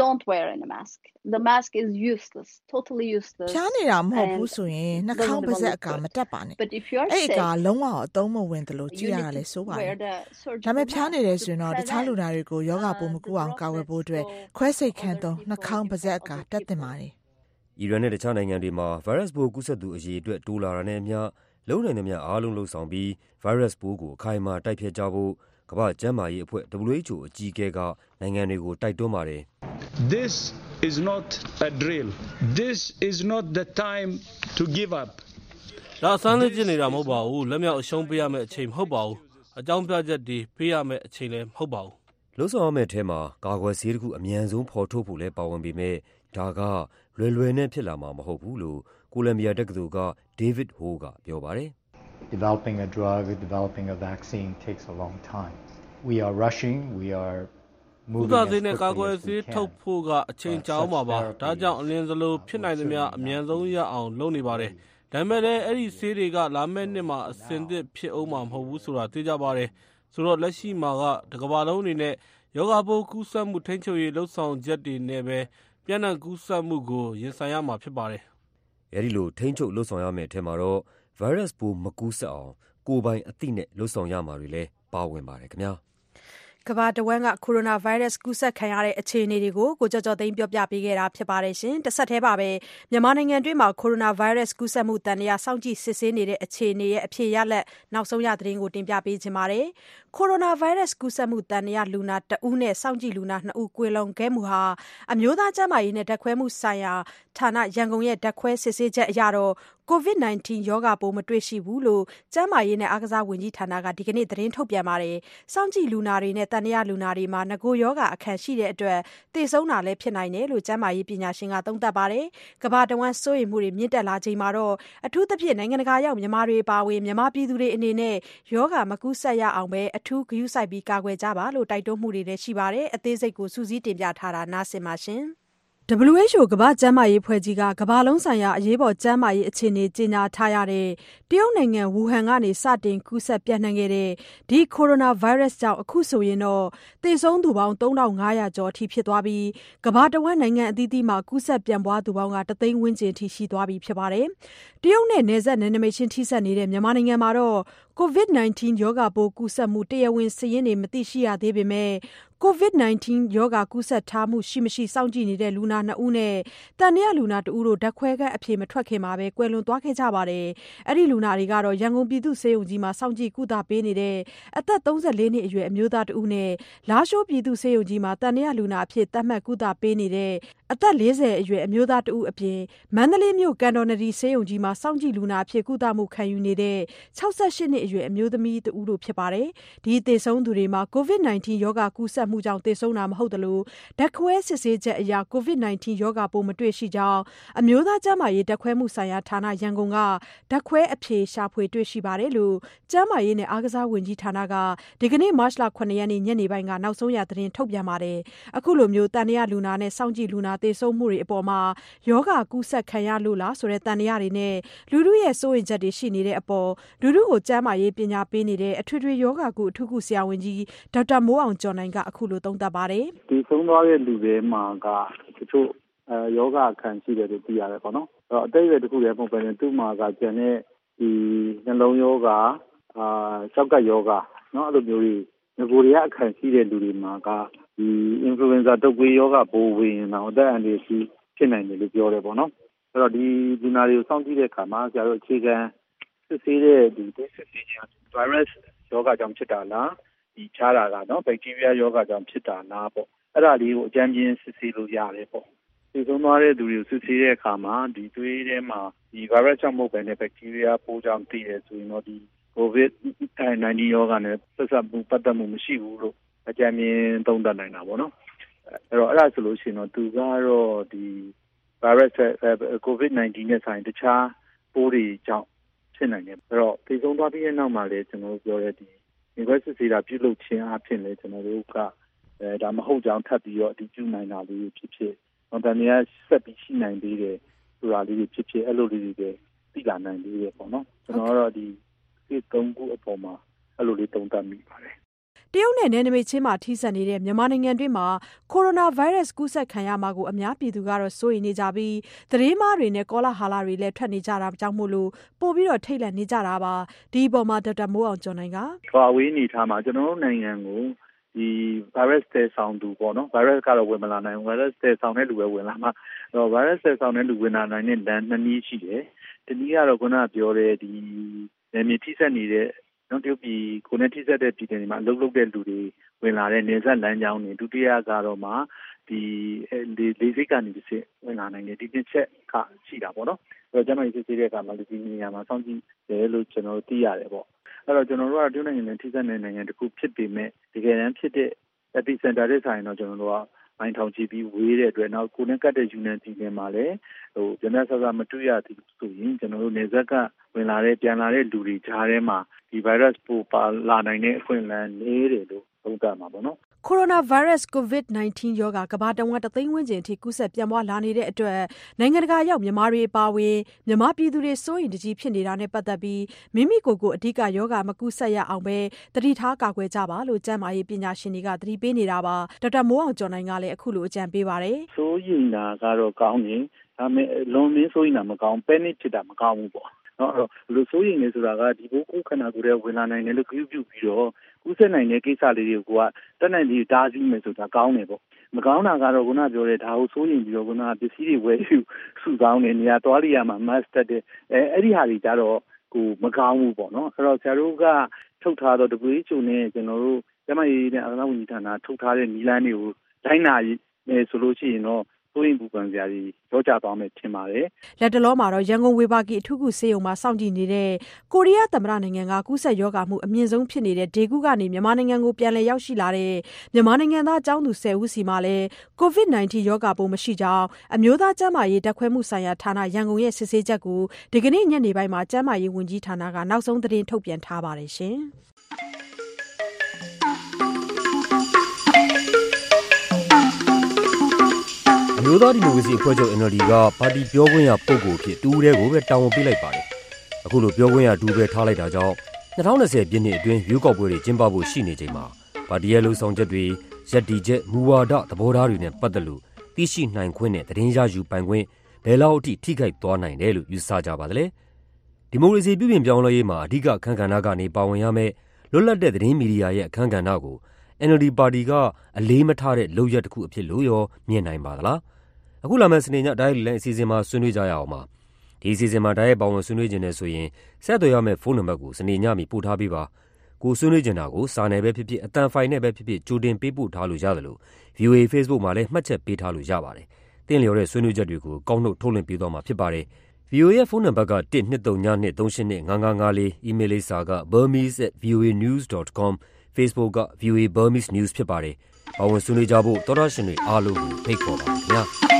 don't wear any mask the mask is useless totally useless ဖြားနေတာမဟုတ်ဘူးဆိုရင်နှာခေါင်းပါးစပ်အကာမတက်ပါနဲ့အဲ့အကာလုံးဝအသုံးမဝင်သလိုကြည့်ရတာလဲဆိုပါတယ်ဒါပေမဲ့ဖြားနေတယ်ဆိုရင်တော့တခြားလူနာတွေကိုယောဂပိုးမကူအောင်ကာဝယ်ဖို့အတွက်ခွဲစိတ်ခန်းသုံးနှာခေါင်းပါးစပ်အကာတက်တင်ပါတယ်အီရန်နဲ့တခြားနိုင်ငံတွေမှာဗိုင်းရပ်စ်ပိုးကူးစက်သူအရေအတွက်တိုးလာတာနဲ့အမျှလုပ်နိုင်သမျှအားလုံးလုပ်ဆောင်ပြီးဗိုင်းရပ်စ်ပိုးကိုအခိုင်အမာတိုက်ဖျက်ကြဖို့ ကမ္ဘာ့ကျန်းမာရေးအဖွဲ့ WHO အကြီးအကဲက နိုင်ငံတွေကို တိုက်တွန်းပါတယ်။ This is not a drill. This is not the time to give up. ဒါ အစမ်းလေ့ကျင့်နေတာ မဟုတ်ပါဘူး။လက်မြောက်အရှုံးပေးရမယ့်အချိန် မဟုတ်ပါဘူး။အကြောင်းပြချက်တွေ ပေးရမယ့်အချိန်လည်း မဟုတ်ပါဘူး။လုပ်ဆောင်ရမယ့်ထဲမှာ ကာကွယ်ဆေးတခု အမြန်ဆုံး ဖော်ထုတ်ဖို့လည်း ပါဝင်ပေမယ့် ဒါက လွယ်လွယ်နဲ့ဖြစ်လာမှာ မဟုတ်ဘူးလို့ ကိုလမ်ဘီယာတက္ကသိုလ်က David Ho ကပြောပါတယ်။“ ကုသဆေးနဲ့ကာကွယ်ဆေးထုတ်ဖို့ကအချိန်ကြာဦးမှာပါ။ဒါကြောင့်အလျင်စလိုဖြစ်နိုင်သမျှအမြန်ဆုံးရအောင်လုပ်နေပါတယ်။ဒါပေမယ့်လည်းအဲဒီဆေးတွေကလာမယ့်နှစ်မှာအဆင်သင့်ဖြစ်ဦးမှာမဟုတ်ဘူးဆိုတာသေချာပါတယ်။ဆိုတော့လက်ရှိမှာကတကမ္ဘာလုံးအနေနဲ့ရောဂါပိုးကူးစက်မှုထိန်းချုပ်ရေးလုပ်ဆောင်ချက်တွေနဲ့ပဲပျံ့နှံ့ကူးစက်မှုကိုရင်ဆိုင်ရမှာဖြစ်ပါတယ်။”အဲဒီလိုထိန်းချုပ်လုပ်ဆောင်ရမယ့်ထဲမှာတော့ ဗိုင်းရပ်စ်ပိုး မကူးစက်အောင် ကိုယ်ပိုင်အသိနဲ့ လုပ်ဆောင်ရမှာတွေလည်း ပါဝင်ပါတယ်ခင်ဗျား။ကမ္ဘာတဝန်းက ကိုရိုနာဗိုင်းရပ်စ် ကူးစက်ခံရတဲ့ အခြေအနေတွေကို ကိုကျော်ကျော်သိန်းက ပြောပြပေးခဲ့တာပါ။တဆက်တည်းမှာပဲ မြန်မာနိုင်ငံတွင်း ကိုရိုနာဗိုင်းရပ်စ် ကူးစက်မှုသံသယ စောင့်ကြည့်စစ်ဆေးနေတဲ့ အခြေအနေအဖြေရလဒ် နောက်ဆုံးရသတင်းကို တင်ပြပေးချင်ပါတယ်။ကိုရိုနာဗိုင်းရပ်စ် ကူးစက်မှု သံသယလူနာတဦးနဲ့ စောင့်ကြည့်လူနာနှစ်ဦး ကွယ်လွန်ခဲ့မှုဟာ အမျိုးသားကျန်းမာရေးနဲ့ ဓာတ်ခွဲမှုဆိုင်ရာဌာန ရန်ကုန်ရဲ့ ဓာတ်ခွဲစစ်ဆေးချက်အရ COVID-19 ရောဂါပိုး မတွေ့ရှိဘူးလို့ ကျန်းမာရေးနဲ့ အားကစားဝန်ကြီးဌာနက ဒီကနေ့ သတင်းထုတ်ပြန်ပါတယ်။စောင့်ကြည့်လူနာတွေနဲ့ သံသယလူနာတွေမှာ နဂိုရောဂါအခံရှိတဲ့အတွက် သေဆုံးတာလည်း ဖြစ်နိုင်တယ်လို့ ကျန်းမာရေးပညာရှင်ကသုံးသပ်ပါတယ်။ကမ္ဘာတဝန်း စိုးရိမ်မှုတွေ မြင့်တက်လာချိန်မှာ အထူးသဖြင့် နိုင်ငံတကာရောက် မြန်မာတွေ အပါအဝင် မြန်မာပြည်သူတွေအနေနဲ့ ရောဂါမကူးစက်ရအောင် အထူးဂရုစိုက် ကာကွယ်ကြပါလို့ တိုက်တွန်းမှုတွေလည်း ရှိပါတယ်။အသေးစိတ်ကိုစုစည်းတင်ပြထားပါတယ်။ WHO ကမ္ဘာ့ကျန်းမာရေးအဖွဲ့ကြီးက ကမ္ဘာလုံးဆိုင်ရာ အရေးပေါ်ကျန်းမာရေးအခြေအနေ ကြေညာထားရတဲ့ တရုတ်နိုင်ငံ ဝူဟန်ကနေ စတင်ကူးစက် ပျံ့နှံ့ခဲ့တဲ့ ဒီကိုရိုနာဗိုင်းရပ်စ်ကြောင့် အခုဆိုရင် သေဆုံးသူပေါင်း ၃၅၀၀ ကျော်ဖြစ်သွားပြီး ကမ္ဘာတဝန်း နိုင်ငံအသီးသီးမှာ ကူးစက်ပြန့်ပွားသူပေါင်းတသိန်းဝန်းကျင်ရှိသွားပြီ ဖြစ်ပါတယ်။တရုတ်နဲ့ နယ်စပ် နယ်နိမိတ်ချင်း ထိစပ်နေတဲ့ မြန်မာနိုင်ငံမှာတော့ COVID-19 ရောဂါပိုးကူးစက်မှု တရားဝင်စာရင်းတွေ မသိရှိရသေးပေမယ့် COVID-19 ရောဂါကူးစက်ထားမှု ရှိမရှိ စောင့်ကြည့်နေတဲ့ လူနာနှစ်ဦးနဲ့ သံသယလူနာ တဦးတို့ ဓာတ်ခွဲခန်းအဖြေ မထွက်ခင်မှာပဲ ကွယ်လွန်သွားခဲ့ကြပါတယ်။အဲဒီလူနာတွေကတော့ ရန်ကုန်ပြည်သူ့ဆေးရုံကြီးမှာ စောင့်ကြည့်ကုသပေးနေတဲ့ အသက် ၃၄ နှစ်အရွယ် အမျိုးသားတဦးနဲ့ လားရှိုးပြည်သူ့ဆေးရုံကြီးမှာ သံသယလူနာအဖြစ် သတ်မှတ်ကုသပေးနေတဲ့ အသက် ၄၀ အရွယ် အမျိုးသားတဦးအပြင် မန္တလေးမြို့ ကန်တော်နဒီဆေးရုံကြီးမှာ စောင့်ကြည့်လူနာအဖြစ် ကုသမှုခံယူနေတဲ့ ၆၈ နှစ်အရွယ် အမျိုးသမီးတဦးတို့ ဖြစ်ပါတယ်။ဒီသေဆုံးသူတွေမှာ COVID-19 ရောဂါကူးစက်မှုကြောင့် သေဆုံးတာ မဟုတ်သလို ဓာတ်ခွဲစစ်ဆေးချက်အရ COVID-19 ရောဂါပိုး မတွေ့ရှိကြောင်း အမျိုးသားကျန်းမာရေး ဓာတ်ခွဲမှုဆိုင်ရာဌာန ရန်ကုန် က ဓာတ်ခွဲအဖြေရှာဖွေ တွေ့ရှိတယ်လို့ ကျန်းမာရေးနဲ့ အားကစားဝန်ကြီးဌာနက ဒီကနေ့ မတ်လ ၇ ရက် ညနေပိုင်းက နောက်ဆုံးရ သတင်းထုတ်ပြန်ပါတယ်။အခုလို သံသယလူနာနဲ့ စောင့်ကြည့်လူနာ သေဆုံးမှုတွေအပေါ်ရောဂါကူးစက်ခံရလို့လားဆိုတဲ့ သံသယတွေနဲ့ လူထုရဲ့ စိုးရိမ်ချက်တွေ ရှိနေတဲ့အပေါ် လူထုကို ကျန်းမာရေးပညာပေးနေတဲ့အထွေထွေရောဂါကုအထူးကုဆရာဝန်ကြီးဒေါက်တာမိုးအောင်ကျော်နိုင်ကအခုလိုသုံးသပ်ပါတယ်။“သေဆုံးသွားတဲ့လူထဲမှာကတချို့ရောဂါအခံရှိတယ်လို့သိရတယ်ပေါ့နော်။အသက်အရွယ်တခုတည်းမဟုတ်ပဲနဲ့သူ့မှာကကျန်တဲ့နှလုံးရောဂါ၊ကျောက်ကပ်ရောဂါအဲလိုမျိုးတွေနဂိုကတည်းကအခံရှိတဲ့လူတွေမှာက Influenza တုပ်ကွေးရောဂါပိုးဝင်ရင်တောင်အသက်အန္တရာယ်ဖြစ်နိုင်တယ်လို့ပြောတယ်ပေါ့နော်။အဲဒီတော့ဒီလူနာတွေကိုစောင့်ကြည့်တဲ့အခါမှာအခြေခံ စစ်ဆေးတဲ့ Test စစ်ဆေးခြင်းအားဖြင့်ဗိုင်းရပ်စ်ရောဂါကြောင့်ဖြစ်တာလား၊ဖျားတာကဘက်တီးရီးယားရောဂါကြောင့်ဖြစ်တာလားပေါ့ အဲဒါလေးကို အကြမ်းဖျင်းစစ်ဆေးလို့ရတယ်ပေါ့။သေဆုံးသွားတဲ့လူတွေကို စစ်ဆေးတဲ့အခါမှာသွေးထဲမှာဗိုင်းရပ်စ်ကြောင့်မဟုတ်ပဲနဲ့ဘက်တီးရီးယားပိုးကြောင့်သိတယ်ဆိုရင်တော့ COVID-19 ရောဂါနဲ့ ဆက်စပ်မှု ပတ်သက်မှု မရှိဘူးလို့ အကြမ်းဖျင်း သုံးသပ်နိုင်တာပေါ့နော်။အဲဒါဆိုရင်တော့ သူကတော့ COVID-19 ထက်စာရင် တခြားပိုးတွေကြောင့် ဖြစ်နိုင်တယ်။အဲဒီတော့သေဆုံးသွားပြီးတဲ့နောက်မှာလည်းကျနော်တို့ပြောတဲ့ရင်ခွဲစစ်ဆေးတာပြုလုပ်ခြင်းအားဖြင့်လည်းကျနော်တို့ကဒါမဟုတ်ကြောင်းထပ်ပြီးတော့အတည်ပြုနိုင်တာလေးတွေဖြစ်ဖြစ်၊သံသယဆက်ပြီးရှိနိုင်သေးတယ်ဆိုတာလေးတွေဖြစ်ဖြစ်အဲလိုလေးတွေလည်းသိလာနိုင်သေးတယ်ပေါ့နော်။ကျနော်ကတော့ဒီ Case ၃ခုအပေါ်မှာအဲလိုလေးသုံးသပ်မိပါတယ်။” တရုတ်နဲ့ နယ်နိမိတ်ချင်းထိစပ်နေတဲ့ မြန်မာနိုင်ငံတွင်းကိုရိုနာဗိုင်းရပ်စ် ကူးစက်ခံရမှာကို အများပြည်သူက စိုးရိမ်နေကြပြီး သတင်းမှားတွေနဲ့ ကောလာဟလတွေလည်း ထွက်နေကြတာကြောင့်ပိုပြီးထိတ်လန့်နေကြတာပါ။ဒီအပေါ်ဒေါက်တာမိုးအောင်ကျော်နိုင်က“ကမ္ဘာ့အဝေးအနေအထားမှာ ကျနော်တို့နိုင်ငံကိုဗိုင်းရပ်စ် သယ်ဆောင်သူပေါ့နော် ဗိုင်းရပ်စ်ကတော့ ဝင်မလာနိုင်ဘူး ဗိုင်းရပ်စ် သယ်ဆောင်တဲ့လူပဲ ဝင်လာမှာ။ဗိုင်းရပ်စ် သယ်ဆောင်တဲ့လူဝင်လာနိုင်တဲ့ လမ်း ၂ နည်းရှိတယ်။တနည်းကတော့ ခုနပြောတဲ့ဒီနယ်မြေထိစပ်နေတဲ့နော် တရုတ်ပြည်ကိုနဲ့ထိစပ်တဲ့ပြည်တွေမှာအလုပ်လုပ်တဲ့လူတွေဝင်လာတဲ့နေဆက်လမ်းကြောင်းတွေဒုတိယကတော့မှဒီလေလေစိတ်ကနေတစ်ချက်ဝင်လာနိုင်တယ်ဒီတစ်ချက်ကရှိတာပေါ့နော်အဲ့တော့ကျမကြီးစစ်ဆေးတဲ့အခါမှာဒီနေရာမှာစောင့်ကြည့်တယ်လို့ကျွန်တော်တို့သိရတယ်ပေါ့အဲ့တော့ကျွန်တော်တို့ကတရုတ်နိုင်ငံနဲ့ထိစပ်တဲ့နိုင်ငံတစ်ခုဖြစ်ပေမဲ့တကယ်တမ်းဖြစ်တဲ့ epicenter တဲ့ဆိုင်တော့ကျွန်တော်တို့က မိုင်းထောင်ကြည့်ပြီးဝေးတဲ့အတွက်နောက်ကိုနဲ့ကတ်တဲ့ယူနန်ပြည်နယ်မှာလည်းဟိုကျန်တဲ့ဆဆမတွေ့ရသည်ဆိုရင်ကျွန်တော်တို့နေဆက်ကဝင်လာတဲ့ပြန်လာတဲ့လူတွေကြားထဲမှာဒီ virus ပိုပါလာနိုင်တဲ့အခွင့်အလမ်းနေတယ်လို့သုံးသပ်မှာပေါ့နော် ကိုရိုနာဗိုင်းရပ်စ် COVID-19 ရောဂါ ကမ္ဘာတဝန်း တသိန်းဝန်းကျင်အထိ ကူးစက်ပြန့်ပွားလာနေတဲ့အတွက် နိုင်ငံတကာရောက် မြန်မာတွေ အပါအဝင် မြန်မာပြည်သူတွေ စိုးရိမ်တကြီး ဖြစ်နေတာနဲ့ ပတ်သက်ပြီး မိမိကိုယ်ကိုအဓိက ရောဂါမကူးစက်ရအောင်ပဲသတိထား ကာကွယ်ကြပါလို့ ကျန်းမာရေး ပညာရှင်တွေက သတိပေးနေတာပါ ဒေါက်တာမိုးအောင်ကျော်နိုင်ကလည်း အခုလို အကြံပေးပါတယ် စိုးရိမ်တာကတော့ ကောင်းတယ် ဒါပေမဲ့လွန်မင်း စိုးရိမ်တာ မကောင်း panic ဖြစ်တာ မကောင်းဘူးပေါ့နော်အဲ့တော့ဘလို့စိုးရိမ်နေဆိုတာက ဒီဘိုး ကိုခန္ဓာကိုယ်ရဲ့ဝင်လာနိုင်တယ်လို့ပြုပြုပြီးတော့ ကူးစက်နိုင်တဲ့ကိစ္စလေးတွေကိုကတက်နိုင်ပြီးတားဆီးမယ်ဆိုတာကောင်းတယ်ပေါ့မကောင်းတာကတော့ခုနပြောတဲ့ဒါကိုစိုးရင်ပြီးတော့ခုနပစ္စည်းတွေဝယ်ယူစုဆောင်းနေနေရာသွားလိရမှာ must တက်တဲ့အဲအဲ့ဒီဟာတွေကြတော့ကိုမကောင်းဘူးပေါ့နော်အဲ့တော့ဆရာတို့ကထုတ်ထားတော့ WHO နဲ့ကျွန်တော်တို့ကျမရေးနဲ့အာဏာဝန်ကြီးဌာနထုတ်ထားတဲ့နီလန်းတွေကိုတိုင်းနာရေးဆိုလို့ရှိရင်တော့ စိုးရိမ်ပူပန်စရာတွေရောကြသွားမယ် ထင်ပါတယ်။လက်တလောမှာတော့ ရန်ကုန်ဝေဘာဂီအထူးကုဆေးရုံမှာ စောင့်ကြည့်နေတဲ့ ကိုရီးယားသမ္မတနိုင်ငံက ကူးစက်ရောဂါမှု အမြင့်ဆုံးဖြစ်နေတဲ့ ဒေဂူကနေ မြန်မာနိုင်ငံကို ပြန်လည်ရောက်ရှိလာတဲ့ မြန်မာနိုင်ငံသား ကျောင်းသူ ၁၀ ဦးစီမှာလည်း COVID-19 ရောဂါပိုးမရှိကြောင်း အမျိုးသားကျန်းမာရေး ဓာတ်ခွဲမှုဆိုင်ရာဌာန ရန်ကုန် ရဲ့ စစ်ဆေးချက်ကို ဒီကနေ့ ညနေပိုင်းမှာ ကျန်းမာရေးဝန်ကြီးဌာနက နောက်ဆုံးသတင်း ထုတ်ပြန်ထားပါတယ် မျိုးသားဒီမိုကရေစီအဖွဲ့ချုပ် NLD က ပါတီပြောခွင့်ရပုဂ္ဂိုလ်ဖြစ်တူတဲ့ကိုပဲ တာဝန်ပေးလိုက်ပါတယ်။အခုလို ပြောခွင့်ရတူပဲ ထားလိုက်တာကြောင့်2020ပြည့်နှစ်အတွင်း ရွေးကောက်ပွဲတွေ ကျင်းပဖို့ ရှိနေချိန်မှာ ပါတီရဲ့လှုံ့ဆော်ချက်တွေရက်တီချက် မူဝါဒ သဘောထားတွေနဲ့ ပတ်သက်လို့ သိရှိနိုင်ခွင့်နဲ့ သတင်းရယူပိုင်ခွင့် ဘယ်လောက်အထိ ထိခိုက်သွားနိုင်တယ်လို့ ယူဆကြပါသလဲ။ဒီမိုကရေစီ ပြုပြင်ပြောင်းလဲရေးမှာ အဓိကအခန်းကဏ္ဍကနေ ပါဝင်ရမယ့် လွတ်လပ်တဲ့ သတင်းမီဒီယာရဲ့ အခန်းကဏ္ဍကို NLD ပါတီကအလေးမထားတဲ့လုပ်ရပ်တစ်ခုအဖြစ်လို့ရောမြင်နိုင်ပါသလား။အခုလာမယ့်စနေညတိုက်ရိုက်လိုင်းအစီအစဉ်မှာဆွေးနွေးကြရအောင်ပါ။ဒီအစီအစဉ်မှာတိုက်ရိုက်ပါဝင်ဆွေးနွေးချင်တယ်ဆိုရင်ဆက်သွယ်ရမယ့်ဖုန်းနံပါတ်ကိုစနေညမီပို့ထားပေးပါ။ကိုယ်ဆွေးနွေးချင်တာကိုစာနယ်ပဲဖြစ်ဖြစ်၊အသံဖိုင်နဲ့ပဲဖြစ်ဖြစ်ကြိုတင်ပေးပို့ထားလို့ရသလို VOA Facebook မှာလည်းမှတ်ချက်ပေးထားလို့ရပါတယ်။သင့်လျော်တဲ့ဆွေးနွေးချက်တွေကိုကောက်နုတ်ထုတ်လွှင့်ပေးသွားမှာဖြစ်ပါတယ်။ VOA ရဲ့ဖုန်းနံပါတ်က၁၂၀၂၃၈၂၅၅၅၄၊အီးမေးလ်လိပ်စာက burmese@voanews.com ၊ Facebook က VOA Burmese News ဖြစ်ပါတယ်။ပါဝင်ဆွေးနွေးကြဖို့သောတရှင်တွေအားလုံးကိုဖိတ်ခေါ်ပါတယ်ခင်ဗျာ။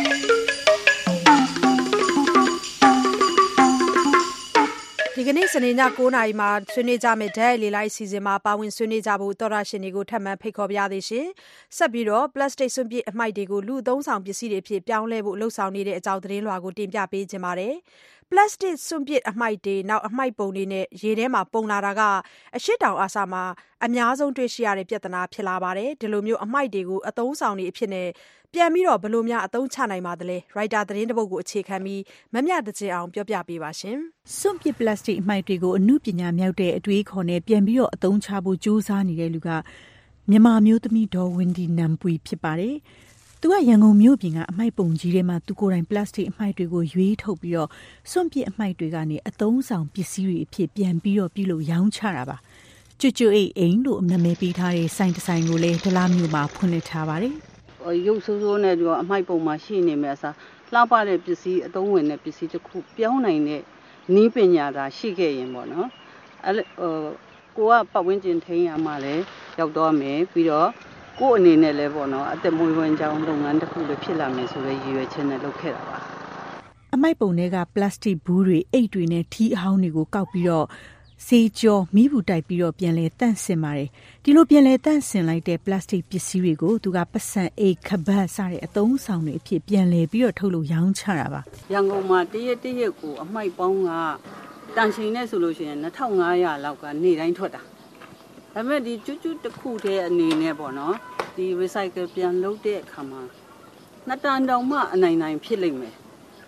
ဒီကနေ့စနေည9:00နာရီမှာဆွေးနွေးကြမယ့်ဓာတ်လေလိုက်အစီအစဉ်မှာပါဝင်ဆွေးနွေးကြဖို့သောရရှင်တွေကိုထပ်မံဖိတ်ခေါ်ပါရသေးရှင်။ဆက်ပြီးတော့ plastic စွန့်ပစ်အမှိုက်တွေကိုလူအသုံးဆောင်ပစ္စည်းတွေအဖြစ်ပြောင်းလဲဖို့လှုံ့ဆော်နေတဲ့အကြောင်းသတင်းလွှာကိုတင်ပြပေးခြင်းပါတယ်။ plastic စွန့်ပစ်အမှိုက်တွေနောက်အမှိုက်ပုံတွေနဲ့ ရေထဲမှာပုံလာတာက အရှေ့တောင်အာရှမှာ အများဆုံးတွေ့ရှိရတဲ့ ပြဿနာဖြစ်လာပါတယ်။ဒီလိုမျိုးအမှိုက်တွေကို အသုံးဆောင်တွေအဖြစ်နဲ့ပြန်ပြီးတော့ဘယ်လိုများအသုံးချနိုင်ပါသလဲ ရိုက်တာသတင်းတပုတ်ကို အခြေခံပြီး မမြတချင်အောင်ပြောပြပေးပါရှင်စွန့်ပစ် ပလတ်စတစ်အမှိုက်တွေကိုအမှုပညာမြောက်တဲ့ အတွေးခေါ်နဲ့ ပြန်ပြီးတော့အသုံးချဖို့ ကြိုးစားနေတဲ့လူက မြန်မာမျိုးသမီး ဒေါ်ဝင်းဒီနမ်ပွီ ဖြစ်ပါတယ် သူကရန်ကုန်မြို့ပြင်ကအမှိုက်ပုံကြီးထဲမှာသူကိုယ်တိုင်ပလတ်စတစ်အမှိုက်တွေကိုရွေးထုတ်ပြီးတော့စွန့်ပစ်အမှိုက်တွေကနေအသုံးဆောင်ပစ္စည်းတွေအဖြစ်ပြန်ပြီးတော့ပြုလုပ်ရောင်းချတာပါကျွတ်ကျွတ်အိတ်အိမ်လို့နာမည်ပေးထားတဲ့ဆိုင်တဆိုင်ကိုလည်းဒလားမြို့မှာဖွင့်လှစ်ထားပါတယ်ရုပ်ဆိုးဆိုးနဲ့ဒီအမိုက်ပုံမှာရှိနေမယ်အစားလှပတဲ့ပစ္စည်းအသုံးဝင်တဲ့ပစ္စည်းတစ်ခုပြောင်းနိုင်တဲ့နီးပညာသာရှိခဲ့ရင်ပေါ့နော်အဲ့ဟိုကိုကပတ်ဝန်းကျင်ထိန်းရမှလည်းရောက်တော့မယ်ပြီးတော့ ကို့အနေနဲ့လည်းပေါ့နော်အသက်မွေးဝမ်းကြောင်းလုပ်ငန်းတစ်ခုလည်းဖြစ်လာမယ်ဆိုတဲ့ရည်ရွယ်ချက်နဲ့လုပ်ခဲ့တာပါအမိုက်ပုံတွေကပလတ်စတစ်ဘူးတွေအိတ်တွေနဲ့ထီးအဟောင်းတွေကိုကောက်ပြီးတော့စေကြောမိဘူးတိုက်ပြီးတော့ပြန်လဲတန့်စင်ပါတယ်ဒီလိုပြန်လဲတန့်စင်လိုက်တဲ့ပလတ်စတစ်ပစ္စည်းတွေကိုသူကပတ်စံအိတ်ခပတ်စတဲ့အသုံးဆောင်တွေအဖြစ်ပြန်လဲပြီးတော့ထုတ်လို့ရောင်းချတာပါရန်ကုန်မှာတရက်တရက်ကိုအမိုက်ပေါင်းကတန်ချိန်နဲ့ဆိုလို့ရှိရင်2500လောက်ကနေတိုင်းထွက်တာ ဒါပေမဲ့ဒီကျွတ်ကျွတ်တစ်ခုတည်းအနေနဲ့ပေါ့နော်ဒီ recycle ပြန်လုပ်တဲ့အခါမှာနှစ်တန်တောင်မှအနိုင်နိုင်ဖြစ်လိမ့်မယ်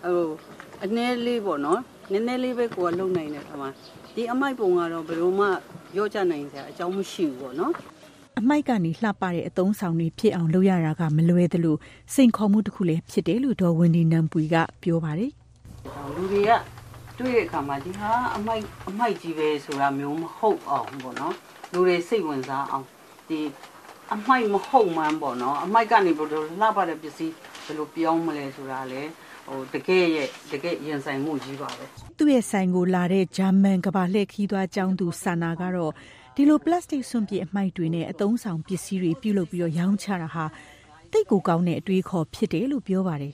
ဟိုအနည်းလေးပေါ့နော်နည်းနည်းလေးပဲကိုယ်ကလုံနိုင်တဲ့အခါမှာဒီအမိုက်ပုံကတော့ဘယ်လိုမှရော့ချနိုင်စရာအကြောင်းမရှိဘူးပေါ့နော်အမိုက်ကနေလှပတဲ့အသုံးဆောင်တွေဖြစ်အောင်လုပ်ရတာကမလွယ်သလိုစိန်ခေါ်မှုတစ်ခုလည်းဖြစ်တယ်လို့ဒေါ်ဝင်းဒီနမ်ပူကပြောပါတယ်လူတွေကတွေ့တဲ့အခါမှာဒီဟာအမိုက်အမိုက်ကြီးပဲဆိုတာမျိုးမဟုတ်အောင်ပေါ့နော် လူတွေစိတ်ဝင်စားအောင်ဒီအမိုက်မဟုတ်မှန်းပေါ့နော်အမိုက်ကနေဘယ်လိုလှပတဲ့ပစ္စည်းဘယ်လိုပြောင်းမလဲဆိုတာလေဟိုတကယ်ရဲ့တကယ်ရင်ဆိုင်မှုကြီးပါပဲသူ့ရဲ့ဆိုင်ကိုလာတဲ့ဂျာမန်ကဘာလှည့်ခီးသွားကျောင်းသူဆာနာကတော့ဒီလိုပလတ်စတစ်စွန့်ပစ်အမိုက်တွေနဲ့အသုံးဆောင်ပစ္စည်းတွေပြုလုပ်ပြီးတော့ရောင်းချတာဟာတိတ်ကိုကောင်းတဲ့အတွေးခေါ်ဖြစ်တယ်လို့ပြောပါတယ်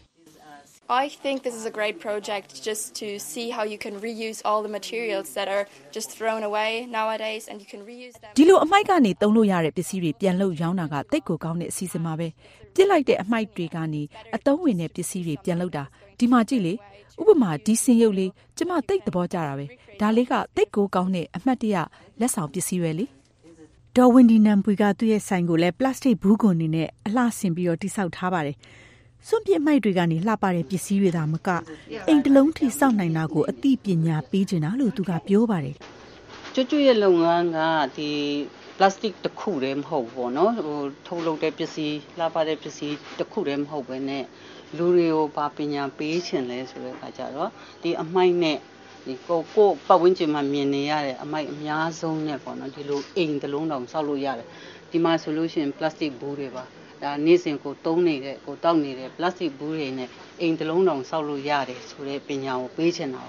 I think this is a great project just to see how you can reuse all the materials that are just thrown away nowadays and you can reuse them ဒီလိုအမိုက်ကနေသုံးလို့ရတဲ့ပစ္စည်းတွေပြန်လုပ်ရောင်းတာကတိတ်ကိုကောင်းတဲ့အစီအစဉ်ပါပဲပြစ်လိုက်တဲ့အမိုက်တွေကနေအသုံးဝင်တဲ့ပစ္စည်းတွေပြန်လုပ်တာဒီမှာကြည့်လေဥပမာဒီစင်ရုပ်လေးကျမတိတ်သဘောကျတာပဲဒါလေးကတိတ်ကိုကောင်းတဲ့အမှတ်တရလက်ဆောင်ပစ္စည်းပဲလေဒေါ်ဝင်ဒီနမ်ပွေကသူ့ရဲ့ဆိုင်ကိုလည်းပလတ်စတစ်ဘူးကွန်နေနဲ့အလှဆင်ပြီးတော့တိစောက်ထားပါတယ် စွန့်ပစ်မိုက်တွေကနေလှပတဲ့ပစ္စည်းတွေသာမကအိမ်တလုံးထိစောင့်နိုင်တာကိုအသိပညာပေးချင်တာလို့သူကပြောပါတယ်။ကျွတ်ကျွတ်ရဲ့လုပ်ငန်းကဒီ plastic တစ်ခုတည်းမဟုတ်ဘောနော်ဟိုထုတ်လုပ်တဲ့ပစ္စည်းလှပတဲ့ပစ္စည်းတစ်ခုတည်းမဟုတ်ပဲနဲ့လူတွေကိုဗာပညာပေးချင်လဲဆိုတဲ့အခါကျတော့ဒီအမိုက်နဲ့ဒီကိုကိုပတ်ဝန်းကျင်မှာမြင်နေရတဲ့အမိုက်အများဆုံးနဲ့ပေါ့နော်ဒီလိုအိမ်တလုံးတောင်ဆောက်လို့ရတယ်ဒီမှာဆိုလို့ရှိရင် plastic ဘူးတွေပါ ဒါနေ့စဉ်ကိုတုံးနေတဲ့ကိုတောက်နေတဲ့ပလတ်စတစ်ဘူးတွေနဲ့အိမ်တစ်လုံးတောင်ဆောက်လို့ရတယ်ဆိုတဲ့ပညာကိုပေးချင်တာ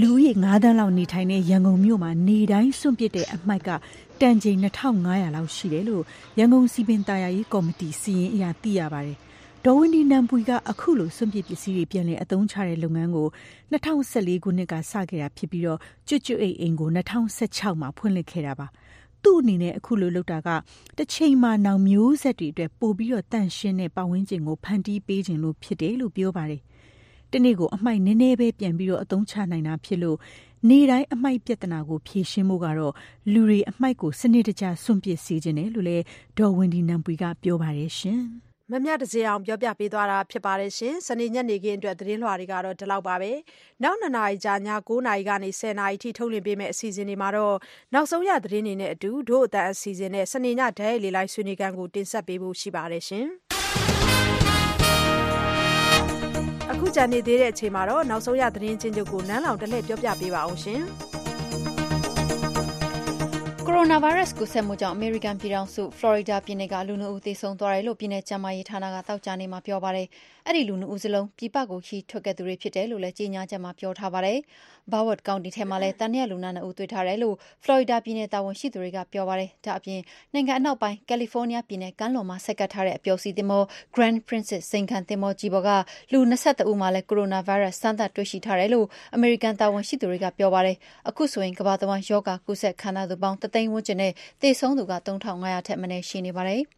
လူဦးရေ9တန်းလောက်နေထိုင်တဲ့ရန်ကုန်မြို့မှာနေတိုင်းစွန့်ပစ်တဲ့အမိုက်ကတန်ချိန်2500လောက်ရှိတယ်လို့ရန်ကုန်စီပင်တာယာရေးကော်မတီစီရင်အရာသိရပါတယ်ဒေါ်ဝင်းဒီနမ်ပွေကအခုလိုစွန့်ပစ်ပစ္စည်းတွေပြန်လည်အသုံးချတဲ့လုပ်ငန်းကို2014ခုနှစ်ကစခဲ့တာဖြစ်ပြီးတော့ကျွတ်ကျွတ်အိမ်အိမ်ကို2016မှာဖွင့်လှစ်ခဲ့တာပါ သူ့အနေနဲ့အခုလိုလုပ်တာကတစ်ချိန်မှာနောင်မျိုးဆက်တွေအတွက်ပို့ပြီးတော့တန့်ရှင်းတဲ့ပတ်ဝန်းကျင်ကိုဖန်တီးပေးခြင်းလို့ဖြစ်တယ်လို့ပြောပါတယ်။ဒီနေ့ကိုအမိုက်နည်းနည်းပဲပြန်ပြီးတော့အသုံးချနိုင်တာဖြစ်လို့နေတိုင်းအမိုက်ပြဿနာကိုဖြေရှင်းဖို့ကတော့လူတွေအမိုက်ကိုစနစ်တကျစွန့်ပစ်စေခြင်းတယ်လို့လည်းဒေါ်ဝင်းဒီနမ်ပွေကပြောပါတယ်ရှင်။ မမြတ်တစေအောင်ပြောပြပေးသွားတာဖြစ်ပါတယ်ရှင်။စနေညနေခင်းအတွက်သတင်းလွှာတွေကတော့ဒီလောက်ပါပဲ။နောက်2နာရီကြာည9နာရီကနေ10နာရီထိထုတ်လွှင့်ပေးမယ့်အစီအစဉ်တွေမှာတော့နောက်ဆုံးရသတင်းတွေနဲ့အတူတို့အတန်အစီအစဉ်နဲ့စနေညဓာတ်ရိုက်လေးလိုက်ဆွေးနွေးခန်းကိုတင်ဆက်ပေးဖို့ရှိပါတယ်ရှင်။အခုကြံနေသေးတဲ့အချိန်မှာတော့နောက်ဆုံးရသတင်းချင်းချုပ်ကိုနန်းလောင်တလှည့်ပြောပြပေးပါအောင်ရှင်။ကို ရိုနာဗိုင်းရပ်စ်ကူးစက်မှုကြောင့်အမေရိကန်ပြည်ထောင်စုဖလော်ရီဒါပြည်နယ်ကလူနှစ်ဦးသေဆုံးသွားတယ်လို့ပြည်နယ်ကျန်းမာရေးဌာနကသောကြာနေ့မှာပြောပါတယ်။အဲဒီလူနှစ်ဦးစလုံးပြည်ပကိုခရီးထွက်ခဲ့သူတွေဖြစ်တယ်လို့လည်းကြေညာချက်မှာပြောထားပါတယ်။ Broward County ထဲမှာလည်းသံသယလူနာနှစ်ဦးတွေ့ထားတယ်လို့ဖလော်ရီဒါပြည်နယ်တာဝန်ရှိသူတွေကပြောပါတယ်။ဒါ့အပြင်နိုင်ငံအနောက်ပိုင်းကယ်လီဖိုးနီးယားပြည်နယ်ကမ်းလွန်မှာဆိုက်ကပ်ထားတဲ့အပျော်စီးသင်္ဘော Grand Princess ဇိမ်ခံသင်္ဘောကြီးပေါ်ကလူ၂၁ဦးမှာလည်းကိုရိုနာဗိုင်းရပ်စ်စမ်းသပ်တွေ့ရှိထားတယ်လို့အမေရိကန်တာဝန်ရှိသူတွေကပြောပါတယ်။အခုဆိုရင်ကမ္ဘာတဝန်းရောဂါကူးစက်ခံထားရသူပေါင်း၁သိန်းဝန်းကျင်နဲ့သေဆုံးသူက၃,၅၀၀ထက်မနည်းရှိနေပါတယ်။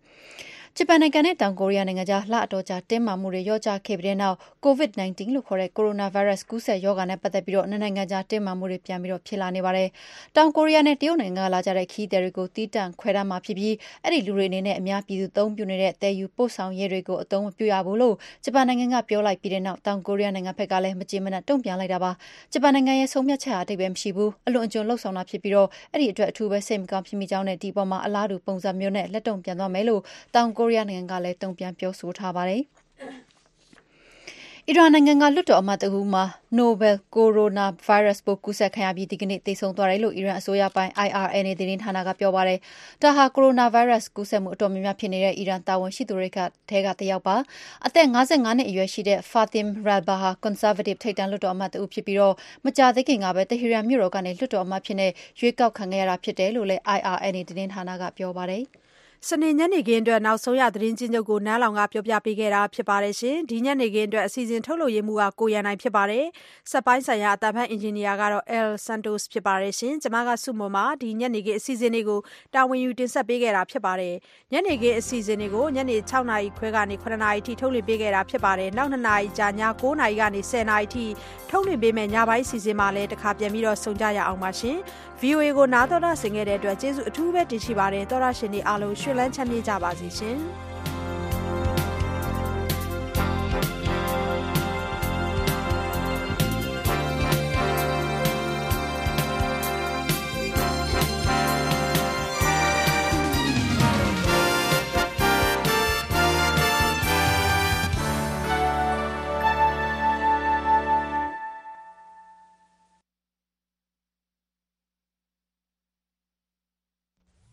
ဂျပန်နိုင်ငံနဲ့ တောင်ကိုရီးယားနိုင်ငံကြား လအတော်ကြာ တင်းမာမှုတွေ လျော့ကျခဲ့ပြီးတဲ့နောက် COVID-19 လို့ခေါ်တဲ့ ကိုရိုနာဗိုင်းရပ်စ် ကူးစက်ရောဂါနဲ့ ပတ်သက်ပြီး နှစ်နိုင်ငံကြား တင်းမာမှုတွေ ပြန်ပြီး ဖြစ်လာနေပါတယ်။တောင်ကိုရီးယားနဲ့ တရုတ်နိုင်ငံက လာကြတဲ့ ခရီးသည်တွေကို သီးသန့်ခွဲထားမှာဖြစ်ပြီး အဲဒီလူတွေအနေနဲ့ အများပြည်သူအသုံးပြုနေတဲ့ သယ်ယူပို့ဆောင်ရေးတွေကို အသုံးမပြုရဘူးလို့ ဂျပန်နိုင်ငံက ပြောလိုက်ပြီးတဲ့နောက် တောင်ကိုရီးယားနိုင်ငံဘက်ကလည်း မကျေမနပ် တုံ့ပြန်လိုက်တာပါ။ဂျပန်နိုင်ငံရဲ့ ဆုံးဖြတ်ချက်ဟာ အဓိပ္ပါယ်မရှိဘူး။အလွန်အကျွံလုပ်ဆောင်တာဖြစ်ပြီး အဲဒီအတွက် အထူးပဲ စိတ်မကောင်းဖြစ်မိကြောင်းနဲ့ ဒီအပေါ်မှာ အလားတူပုံစံမျိုးနဲ့ လက်တုံ့ပြန်သွားမယ်လို့ တောင်ကိုရီးယားနိုင်ငံကလည်းတုံ့ပြန်ပြောဆိုထားပါတယ်။အီရန်နိုင်ငံကလွှတ်တော်အမတ်တဦးမှာ Novel Coronavirus ပိုးကူးစက်ခံရပြီးဒီကနေ့သေဆုံးသွားတယ်လို့အီရန်အစိုးရပိုင် IRNA သတင်းဌာနကပြောပါတယ်။ဒါဟာ Coronavirus ကူးစက်မှုအတော်များများဖြစ်နေတဲ့အီရန်တာဝန်ရှိသူတွေထဲကတယောက်ပါ။အသက်၅၅နှစ်အရွယ်ရှိတဲ့ Fatim Rabbah ဟာ Conservative ထိပ်တန်းလွှတ်တော်အမတ်တဦးဖြစ်ပြီးမကြာသေးခင်ကပဲတဟီရန်မြို့တော်ကနေလွှတ်တော်အမတ်အဖြစ်ရွေးကောက်ခံခဲ့ရတာဖြစ်တယ်လို့လည်း IRNA သတင်းဌာနကပြောပါတယ်။ စနေညနေခင်းအတွက် နောက်ဆုံးရသတင်းချင်းချုပ်ကို နန်းလောင်ကပြောပြပေးခဲ့တာဖြစ်ပါတယ်ရှင်။ဒီညနေခင်းအတွက် အစီအစဉ်ထုတ်လုပ်ရေးမှူးက ကိုရန်နိုင်ဖြစ်ပါတယ်။စက်ပိုင်းဆိုင်ရာအတံဖတ် အင်ဂျင်နီယာကတော့ El Santos ဖြစ်ပါတယ်ရှင်။ကျွန်မကစုမမှာဒီညနေခင်း အစီအစဉ်တွေကို တာဝန်ယူတင်ဆက်ပေးခဲ့တာဖြစ်ပါတယ်။ညနေခင်းအစီအစဉ်တွေကို ညနေ6နာရီခွဲကနေ9နာရီထိ ထုတ်လွှင့်ပေးခဲ့တာဖြစ်ပါတယ်။နောက်2နာရီကြာည9နာရီကနေ10နာရီထိ ထုတ်လွှင့်ပေးမယ်ညပိုင်းအစီအစဉ်မှာလည်း တခါ ပြန်ပြီးတော့ဆုံကြရအောင်ပါရှင်။ VOA ကို နားတော်တာဆင်ခဲ့တဲ့အတွက် ကျေးဇူးအထူးပဲတင်ရှိပါတယ်။တော်ရရှင်တွေအားလုံး ရွှေလန်းချမ်းမြေ့ကြပါစေရှင်။